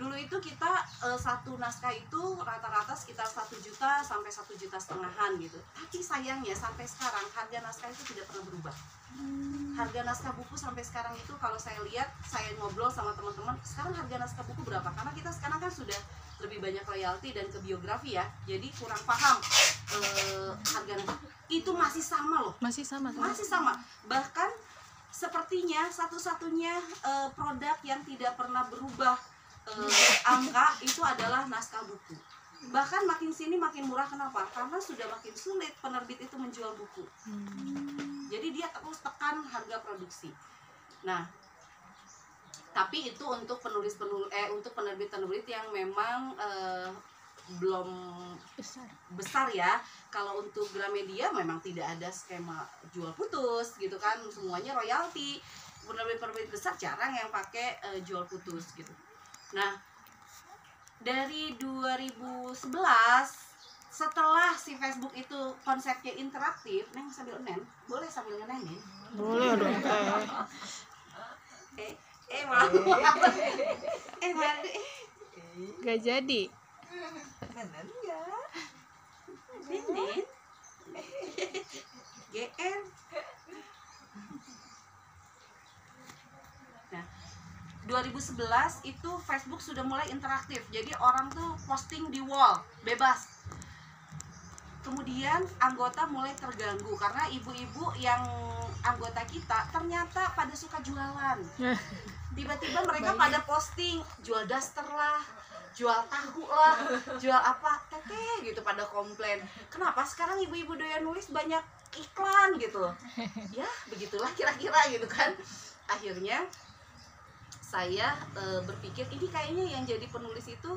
dulu itu kita eh, satu naskah itu rata-rata sekitar satu juta sampai satu juta setengahan gitu. Tapi sayangnya sampai sekarang harga naskah itu tidak pernah berubah. Harga naskah buku sampai sekarang itu kalau saya lihat saya ngobrol sama teman-teman sekarang harga naskah buku berapa? Karena kita sekarang kan sudah lebih banyak royalti dan ke biografi ya. Jadi kurang paham eh, harga naskah. Itu masih sama loh. Masih sama sama. masih sama. Bahkan sepertinya satu-satunya eh, produk yang tidak pernah berubah eh, angka itu adalah naskah buku. Bahkan makin sini makin murah. Kenapa? Karena sudah makin sulit penerbit itu menjual buku. Hmm. jadi dia terus tekan harga produksi. Nah tapi itu untuk penulis penulis eh untuk penerbit penerbit yang memang eh, belum Besar. besar ya. Kalau untuk Gramedia memang tidak ada skema jual putus gitu kan. Semuanya royalti. Penerbit-penerbit besar jarang yang pakai eh, jual putus gitu nah dari 2011 setelah si Facebook itu konsepnya interaktif neng sambil nen boleh sambil ngenenin? Boleh dong teh. eh eh mau eh. Mau Gak jadi. Nenek Nenek GR 2011 itu Facebook sudah mulai interaktif. Jadi orang tuh posting di wall Bebas. Kemudian anggota mulai terganggu Karena ibu-ibu yang anggota kita Ternyata pada suka jualan. Tiba-tiba mereka pada posting Jual daster lah jual tahu lah jual apa teteh gitu pada komplain. Kenapa sekarang ibu-ibu doyan nulis banyak iklan gitu? Ya begitulah kira-kira gitu kan. Akhirnya saya e, berpikir ini kayaknya yang jadi penulis itu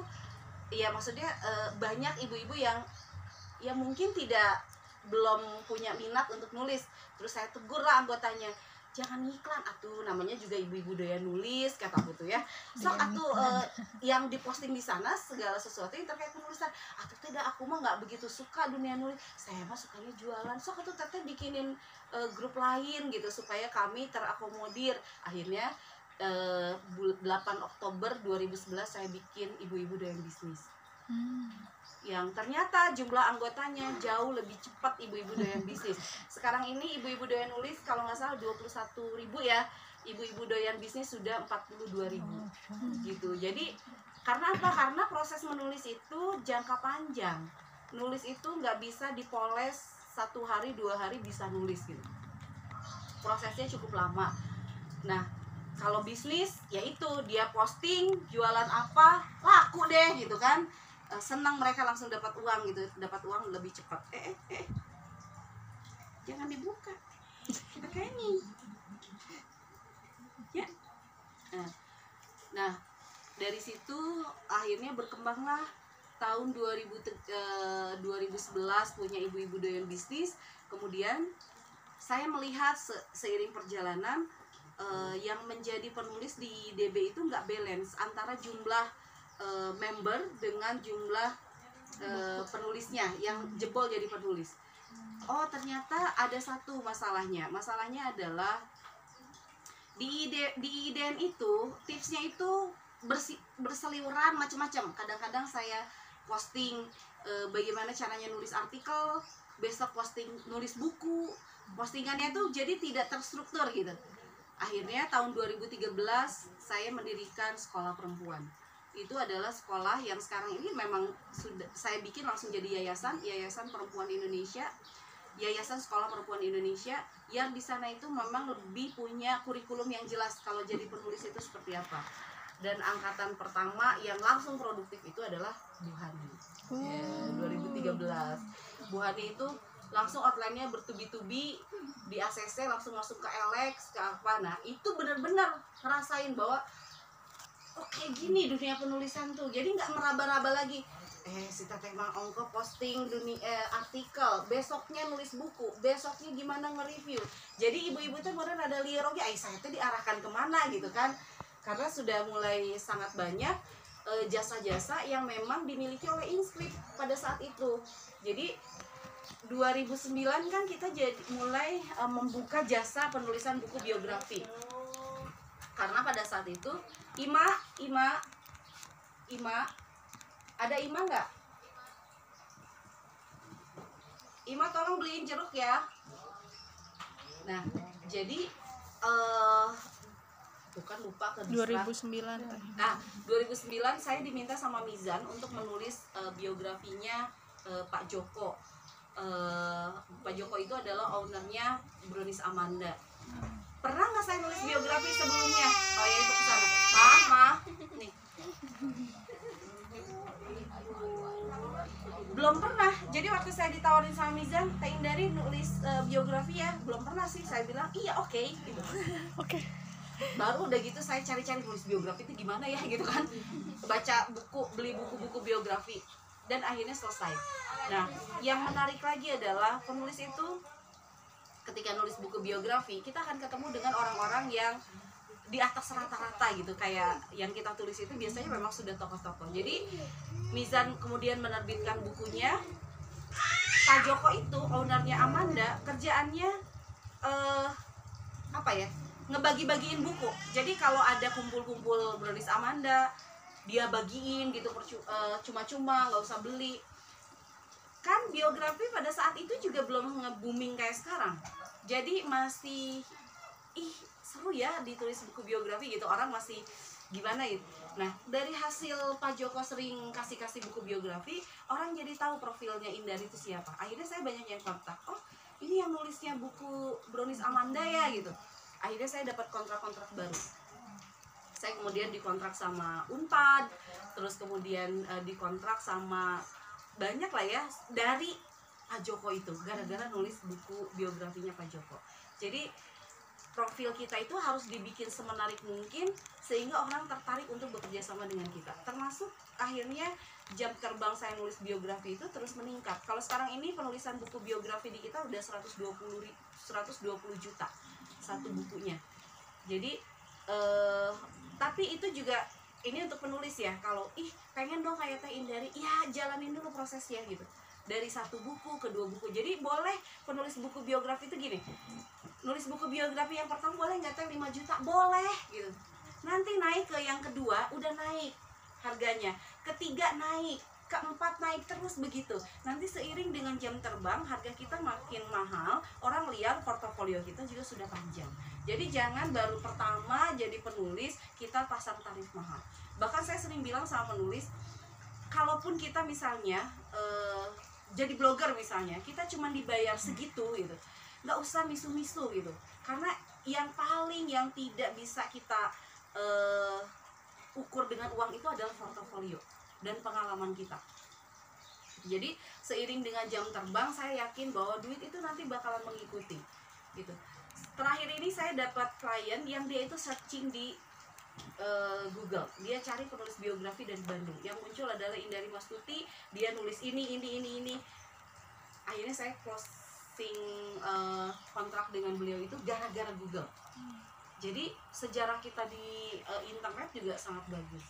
ya maksudnya e, banyak ibu-ibu yang ya mungkin tidak belum punya minat untuk nulis. Terus saya tegur lah anggotanya jangan ngiklan atuh namanya juga ibu-ibu doyan nulis kata aku tuh ya. Doyan atuh eh, yang diposting di sana segala sesuatu yang terkait penulisan atuh tidak aku mah nggak begitu suka dunia nulis saya mah sukanya jualan. Sok atuh teteh bikinin eh, grup lain gitu supaya kami terakomodir. Akhirnya eh, bul- 8 Oktober 2011 saya bikin ibu-ibu doyan bisnis Hmm. yang ternyata jumlah anggotanya jauh lebih cepat ibu-ibu doyan bisnis. Sekarang ini ibu-ibu doyan nulis kalau nggak salah 21 ribu ya, ibu-ibu doyan bisnis sudah 42 ribu gitu. Jadi karena apa? Karena proses menulis itu jangka panjang. nulis itu nggak bisa dipoles satu hari dua hari bisa nulis gitu prosesnya cukup lama nah kalau bisnis yaitu dia posting jualan apa laku deh gitu kan. Eh, senang mereka langsung dapat uang gitu. Dapat uang lebih cepat. Eh eh eh jangan dibuka. Makanya ya. Nah, nah dari situ akhirnya berkembanglah. Tahun 2000 te- eh, 2011 punya ibu-ibu doyan bisnis. Kemudian saya melihat se- seiring perjalanan eh, yang menjadi penulis di DB itu nggak balance antara jumlah eh, member dengan jumlah eh, penulisnya yang jebol jadi penulis. Oh ternyata ada satu masalahnya. Masalahnya adalah di ide di IDN itu tipsnya itu bersi, berseliweran macam-macam. Kadang-kadang saya posting eh, bagaimana caranya nulis artikel, besok posting nulis buku. Postingannya tuh jadi tidak terstruktur gitu. Akhirnya tahun 2013 saya mendirikan sekolah perempuan. Itu adalah sekolah yang sekarang ini memang sudah saya bikin langsung jadi yayasan, Yayasan Perempuan Indonesia. Yayasan Sekolah Perempuan Indonesia yang di sana itu memang lebih punya kurikulum yang jelas kalau jadi penulis itu seperti apa. Dan angkatan pertama yang langsung produktif itu adalah Bu Hani. Ya, 2013. Bu Hani itu langsung outline-nya bertubi-tubi di ACC langsung masuk ke Alex ke apa nah itu benar-benar ngerasain bahwa oh gini dunia penulisan tuh. Jadi nggak meraba-raba lagi. Eh si teteh mang ongko posting dunia eh, artikel besoknya nulis buku besoknya gimana nge-review. Jadi ibu-ibu tuh kemarin ada oke ay saya tuh diarahkan ke mana? Gitu kan. Karena sudah mulai sangat banyak eh, jasa-jasa yang memang dimiliki oleh Inscript pada saat itu. Jadi 2009 kan kita jadi mulai eh, membuka jasa penulisan buku biografi karena pada saat itu Ima Ima Ima ada Ima nggak Ima tolong beliin jeruk ya nah jadi eh bukan lupa ke distract. 2009 teh. Nah, 2009 saya diminta sama Mizan untuk menulis eh, biografinya eh, Pak Joko. Eh, Pak Joko itu adalah ownernya Bronis Amanda. Pernah nggak saya nulis biografi sebelumnya? Oh ya itu ke sana. Mah, mah, nih. Belum pernah. Jadi waktu saya ditawarin sama Mizan, Teh Indari nulis eh, biografi ya, belum pernah sih. Saya bilang iya oke. Gitu Oke. baru udah gitu saya cari-cari nulis biografi itu gimana ya gitu kan baca buku beli buku-buku biografi dan akhirnya selesai nah yang menarik lagi adalah penulis itu ketika nulis buku biografi kita akan ketemu dengan orang-orang yang di atas rata-rata gitu. Kayak yang kita tulis itu biasanya memang sudah tokoh-tokoh. Jadi Mizan kemudian menerbitkan bukunya. Pak Joko itu ownernya Amanda kerjaannya eh apa ya? Ngebagi-bagiin buku. Jadi kalau ada kumpul-kumpul Bronis Amanda dia bagiin gitu eh, cuma-cuma nggak usah beli kan biografi pada saat itu juga belum nge-booming kayak sekarang. Jadi masih ih seru ya ditulis buku biografi gitu. Orang masih gimana gitu nah dari hasil Pak Joko sering kasih-kasih buku biografi orang jadi tahu profilnya Indari itu siapa. Akhirnya saya banyak yang kontak oh ini yang nulisnya buku Bronis Amanda ya gitu. Akhirnya saya dapat kontrak-kontrak baru. Saya kemudian dikontrak sama Unpad terus kemudian eh, dikontrak sama banyak lah ya dari Pak Joko itu gara-gara nulis buku biografinya Pak Joko. Jadi profil kita itu harus dibikin semenarik mungkin sehingga orang tertarik untuk bekerja sama dengan kita. Termasuk akhirnya jam terbang saya nulis biografi itu terus meningkat. Kalau sekarang ini penulisan buku biografi di kita udah 120 ri- 120 juta satu bukunya. Jadi eh tapi itu juga ini untuk penulis ya kalau ih pengen dong kayak Teh Indari. Ya jalanin dulu prosesnya gitu. Dari satu buku ke dua buku. Jadi boleh penulis buku biografi itu gini nulis buku biografi yang pertama boleh nggak teh? 5 juta. Boleh gitu. Nanti naik ke yang kedua udah naik harganya. Ketiga naik keempat naik terus begitu. Nanti seiring dengan jam terbang harga kita makin mahal orang lihat portofolio kita juga sudah panjang jadi jangan baru pertama jadi penulis kita pasang tarif mahal. Bahkan saya sering bilang sama penulis kalaupun kita misalnya eh, jadi blogger misalnya kita cuma dibayar segitu gitu nggak usah misu-misu gitu. Karena yang paling yang tidak bisa kita eh, ukur dengan uang itu adalah portofolio dan pengalaman kita. Jadi seiring dengan jam terbang saya yakin bahwa duit itu nanti bakalan mengikuti gitu terakhir ini saya dapat klien yang dia itu searching di eh, Google. Dia cari penulis biografi dari Bandung. Yang muncul adalah Indari Mastuti. Dia nulis ini ini ini ini. Akhirnya saya closing eh, kontrak dengan beliau itu gara-gara Google. Jadi sejarah kita di eh, internet juga sangat bagus.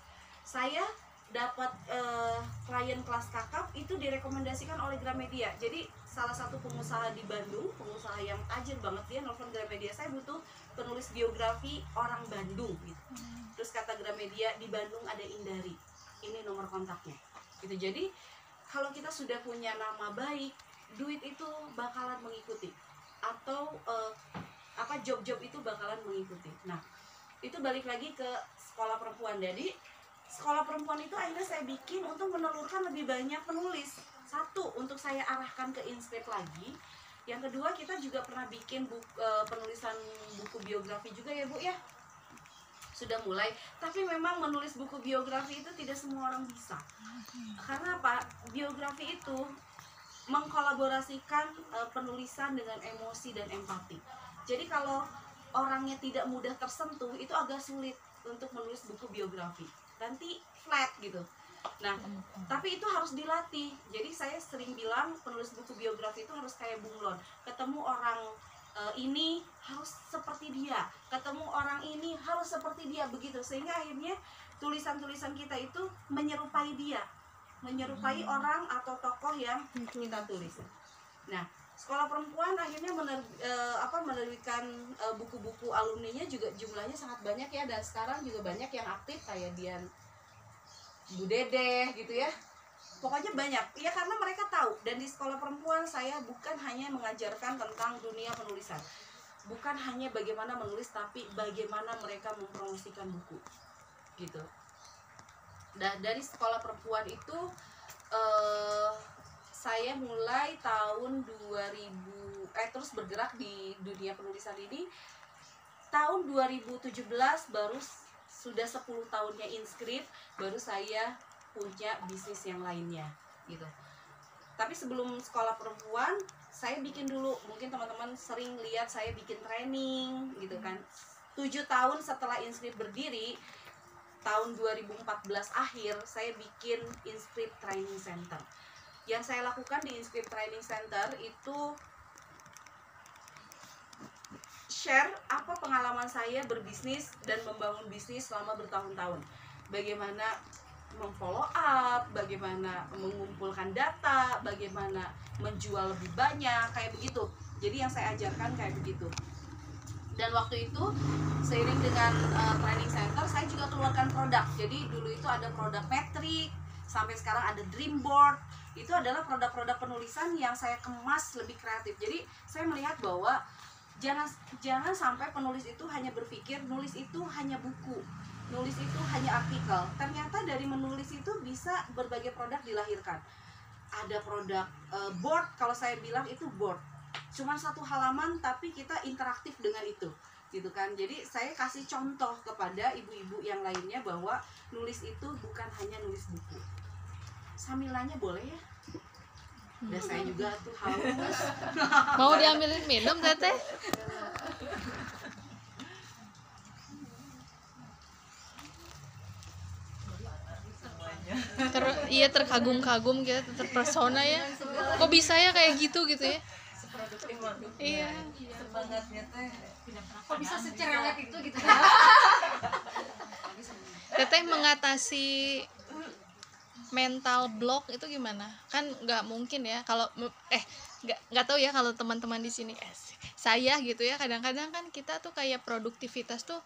Saya dapat eh, klien kelas kakap itu direkomendasikan oleh Gramedia. Jadi salah satu pengusaha di Bandung pengusaha yang tajir banget dia nelfon Gramedia saya butuh penulis biografi orang Bandung gitu. Terus kata Gramedia di Bandung ada Indari ini nomor kontaknya gitu. Jadi kalau kita sudah punya nama baik duit itu bakalan mengikuti. Atau eh, apa job-job itu bakalan mengikuti. Nah itu balik lagi ke sekolah perempuan. Jadi sekolah perempuan itu akhirnya saya bikin untuk menelurkan lebih banyak penulis satu untuk saya arahkan ke inscript lagi. Yang kedua kita juga pernah bikin buku, penulisan buku biografi juga ya bu ya? Sudah mulai. Tapi memang menulis buku biografi itu tidak semua orang bisa. Karena apa? Biografi itu mengkolaborasikan eh, penulisan dengan emosi dan empati. Jadi kalau orangnya tidak mudah tersentuh itu agak sulit untuk menulis buku biografi. Nanti flat gitu nah tapi itu harus dilatih. Jadi saya sering bilang penulis buku biografi itu harus kayak bunglon. Ketemu orang eh, ini harus seperti dia. Ketemu orang ini harus seperti dia begitu. Sehingga akhirnya tulisan-tulisan kita itu menyerupai dia. Menyerupai orang atau tokoh yang kita tulis. Nah sekolah perempuan akhirnya mener, eh, apa menerbitkan eh, buku-buku alumninya juga jumlahnya sangat banyak ya dan sekarang juga banyak yang aktif kayak Dian Bu Dedeh gitu ya. Pokoknya banyak. Ya karena mereka tahu. Dan di sekolah perempuan saya bukan hanya mengajarkan tentang dunia penulisan. Bukan hanya bagaimana menulis tapi bagaimana mereka mempromosikan buku. Gitu. Nah dari sekolah perempuan itu eh, saya mulai tahun 2000 eh terus bergerak di dunia penulisan ini. Tahun 2017 baru sudah 10 tahunnya inskrip baru saya punya bisnis yang lainnya gitu. Tapi sebelum sekolah perempuan saya bikin dulu. Mungkin teman-teman sering lihat saya bikin training gitu kan. Tujuh tahun setelah inskrip berdiri tahun 2014 akhir saya bikin inskrip training center. Yang saya lakukan di inskrip training center itu share apa pengalaman saya berbisnis dan membangun bisnis selama bertahun-tahun bagaimana memfollow up, bagaimana mengumpulkan data, bagaimana menjual lebih banyak, kayak begitu. Jadi yang saya ajarkan kayak begitu. Dan waktu itu seiring dengan uh, training center, saya juga keluarkan produk. Jadi dulu itu ada produk metrik, sampai sekarang ada dreamboard. Itu adalah produk-produk penulisan yang saya kemas lebih kreatif. Jadi saya melihat bahwa jangan jangan sampai penulis itu hanya berpikir nulis itu hanya buku nulis itu hanya artikel. Ternyata dari menulis itu bisa berbagai produk dilahirkan. Ada produk eh, board kalau saya bilang itu board. Cuma satu halaman tapi kita interaktif dengan itu gitu kan. Jadi saya kasih contoh kepada ibu-ibu yang lainnya bahwa nulis itu bukan hanya nulis buku. Sambilannya boleh ya udah saya juga tuh haus Mau diambilin minum teteh? Ter iya terkagum-kagum gitu, terpersona ya. Kok bisa ya kayak gitu gitu ya? Iya. semangatnya teh kok bisa secerewet itu gitu Teteh mengatasi mental block itu gimana? Kan nggak mungkin ya kalau eh nggak nggak tahu ya kalau teman-teman di sini eh, saya gitu ya kadang-kadang kan kita tuh kayak produktivitas tuh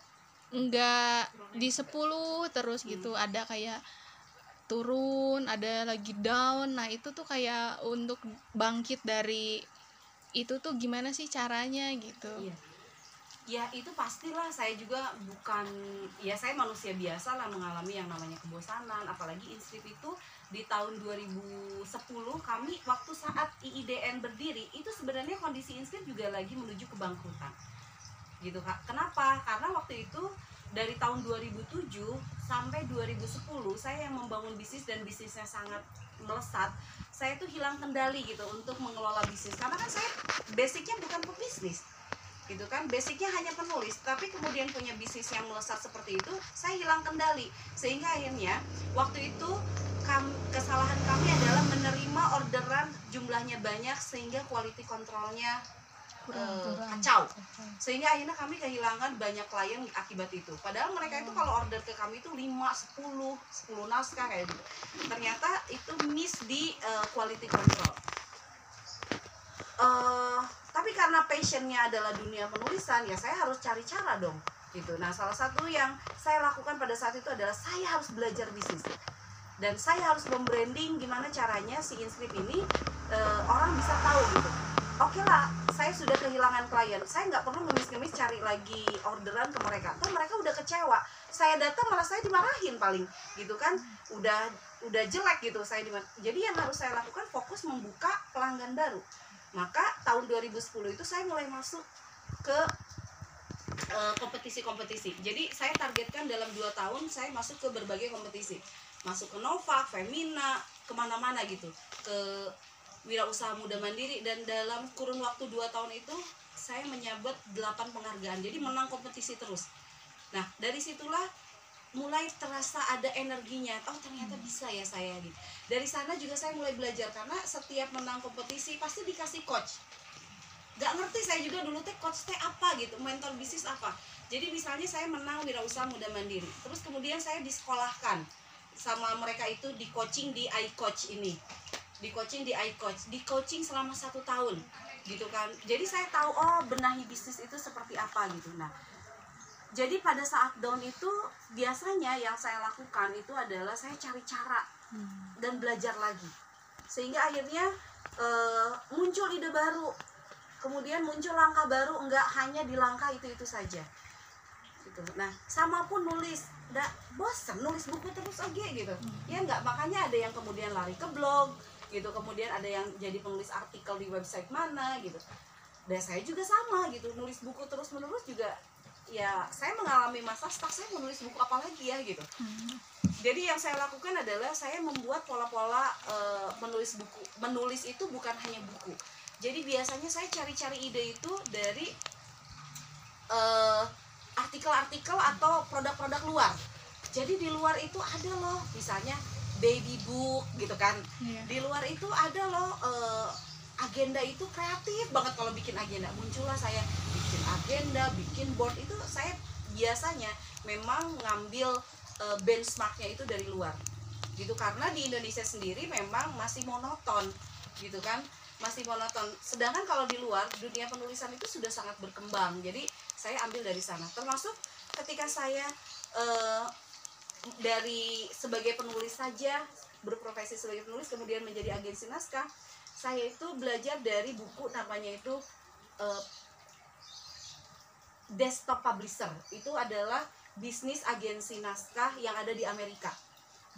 nggak di 10 terus gitu ada kayak turun ada lagi down nah itu tuh kayak untuk bangkit dari itu tuh gimana sih caranya gitu Iya. Ya itu pastilah saya juga bukan ya saya manusia biasa lah mengalami yang namanya kebosanan. Apalagi inskrip itu di tahun 2010 kami waktu saat IIDN berdiri itu sebenarnya kondisi Inscript juga lagi menuju kebangkrutan. Gitu kak. Kenapa? Karena waktu itu dari tahun 2007 sampai 2010 saya yang membangun bisnis dan bisnisnya sangat melesat saya tuh hilang kendali gitu untuk mengelola bisnis. Karena kan saya basicnya bukan pebisnis gitu kan. Basicnya hanya penulis tapi kemudian punya bisnis yang melesat seperti itu saya hilang kendali. Sehingga akhirnya waktu itu kam- kesalahan kami adalah menerima orderan jumlahnya banyak sehingga quality controlnya eh, kacau. Sehingga akhirnya kami kehilangan banyak klien akibat itu. Padahal mereka itu kalau order ke kami itu 5, 10, 10 naskah kayak gitu. Ternyata itu miss di eh, quality control. Eh, tapi karena passionnya adalah dunia penulisan ya saya harus cari cara dong gitu. Nah salah satu yang saya lakukan pada saat itu adalah saya harus belajar bisnis. Dan saya harus membranding gimana caranya si inscript ini eh, orang bisa tahu gitu. Oke lah saya sudah kehilangan klien. Saya nggak perlu ngemis-ngemis cari lagi orderan ke mereka. Tuh mereka udah kecewa. Saya datang malah saya dimarahin paling gitu kan. Udah udah jelek gitu. Saya jadi yang harus saya lakukan fokus membuka pelanggan baru maka tahun 2010 itu saya mulai masuk ke eh, kompetisi-kompetisi. Jadi saya targetkan dalam dua tahun saya masuk ke berbagai kompetisi. Masuk ke Nova, Femina, ke mana-mana gitu. Ke wirausaha muda mandiri. Dan dalam kurun waktu dua tahun itu saya menyabet 8 penghargaan. Jadi menang kompetisi terus. Nah dari situlah mulai terasa ada energinya. Oh ternyata bisa ya saya gitu. Dari sana juga saya mulai belajar karena setiap menang kompetisi pasti dikasih coach. Gak ngerti saya juga dulu teh coach teh apa gitu. Mentor bisnis apa. Jadi misalnya saya menang wirausaha muda mandiri terus kemudian saya disekolahkan sama mereka itu di coaching di iCoach ini. Di coaching di iCoach. Di coaching selama satu tahun gitu kan. Jadi saya tahu oh benahi bisnis itu seperti apa gitu. Nah jadi pada saat down itu biasanya yang saya lakukan itu adalah saya cari cara dan belajar lagi. Sehingga akhirnya eh, muncul ide baru. Kemudian muncul langkah baru enggak hanya di langkah itu itu saja. Gitu. Nah sama pun nulis. Nggak bosan nulis buku terus aja gitu. Ya enggak makanya ada yang kemudian lari ke blog gitu. Kemudian ada yang jadi penulis artikel di website mana gitu. Dan saya juga sama gitu. Nulis buku terus menerus juga ya saya mengalami masa stuck saya menulis buku apa lagi ya gitu. Jadi yang saya lakukan adalah saya membuat pola-pola eh, menulis buku. Menulis itu bukan hanya buku. Jadi biasanya saya cari-cari ide itu dari eh, artikel-artikel atau produk-produk luar. Jadi di luar itu ada loh misalnya baby book gitu kan. Iya. di luar itu ada loh eh, agenda itu kreatif banget kalau bikin agenda. Muncullah saya bikin agenda bikin board itu saya biasanya memang ngambil eh, benchmarknya itu dari luar. Gitu karena di Indonesia sendiri memang masih monoton gitu kan? Masih monoton. Sedangkan kalau di luar dunia penulisan itu sudah sangat berkembang. Jadi saya ambil dari sana. Termasuk ketika saya eh, dari sebagai penulis saja berprofesi sebagai penulis kemudian menjadi agensi naskah saya itu belajar dari buku namanya itu eh, desktop publisher. Itu adalah bisnis agensi naskah yang ada di Amerika.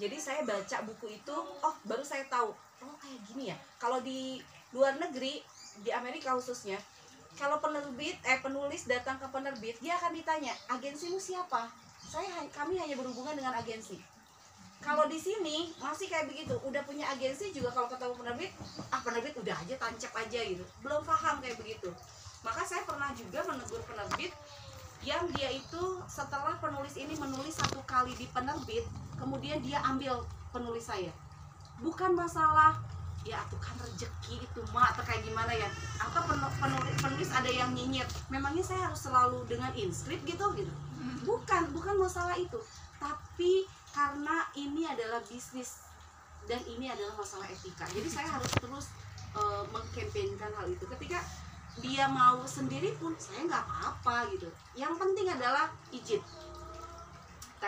Jadi saya baca buku itu oh baru saya tahu oh kayak gini ya. Kalau di luar negeri di Amerika khususnya kalau penerbit eh penulis datang ke penerbit dia akan ditanya agensimu siapa? Saya kami hanya berhubungan dengan agensi. Kalau di sini masih kayak begitu. Udah punya agensi juga kalau ketemu penerbit ah penerbit udah aja tancap aja gitu. Belum paham kayak begitu maka saya pernah juga menegur penerbit yang dia itu setelah penulis ini menulis satu kali di penerbit kemudian dia ambil penulis saya. Bukan masalah ya itu kan rezeki itu mak atau kayak gimana ya. Atau penu- penulis, penulis ada yang nyinyir memangnya saya harus selalu dengan inscript gitu? Gitu. Bukan bukan masalah itu. Tapi karena ini adalah bisnis dan ini adalah masalah etika. Jadi saya harus terus eh, mengkampanyekan hal itu. Ketika dia mau sendiri pun saya nggak apa-apa gitu. Yang penting adalah izin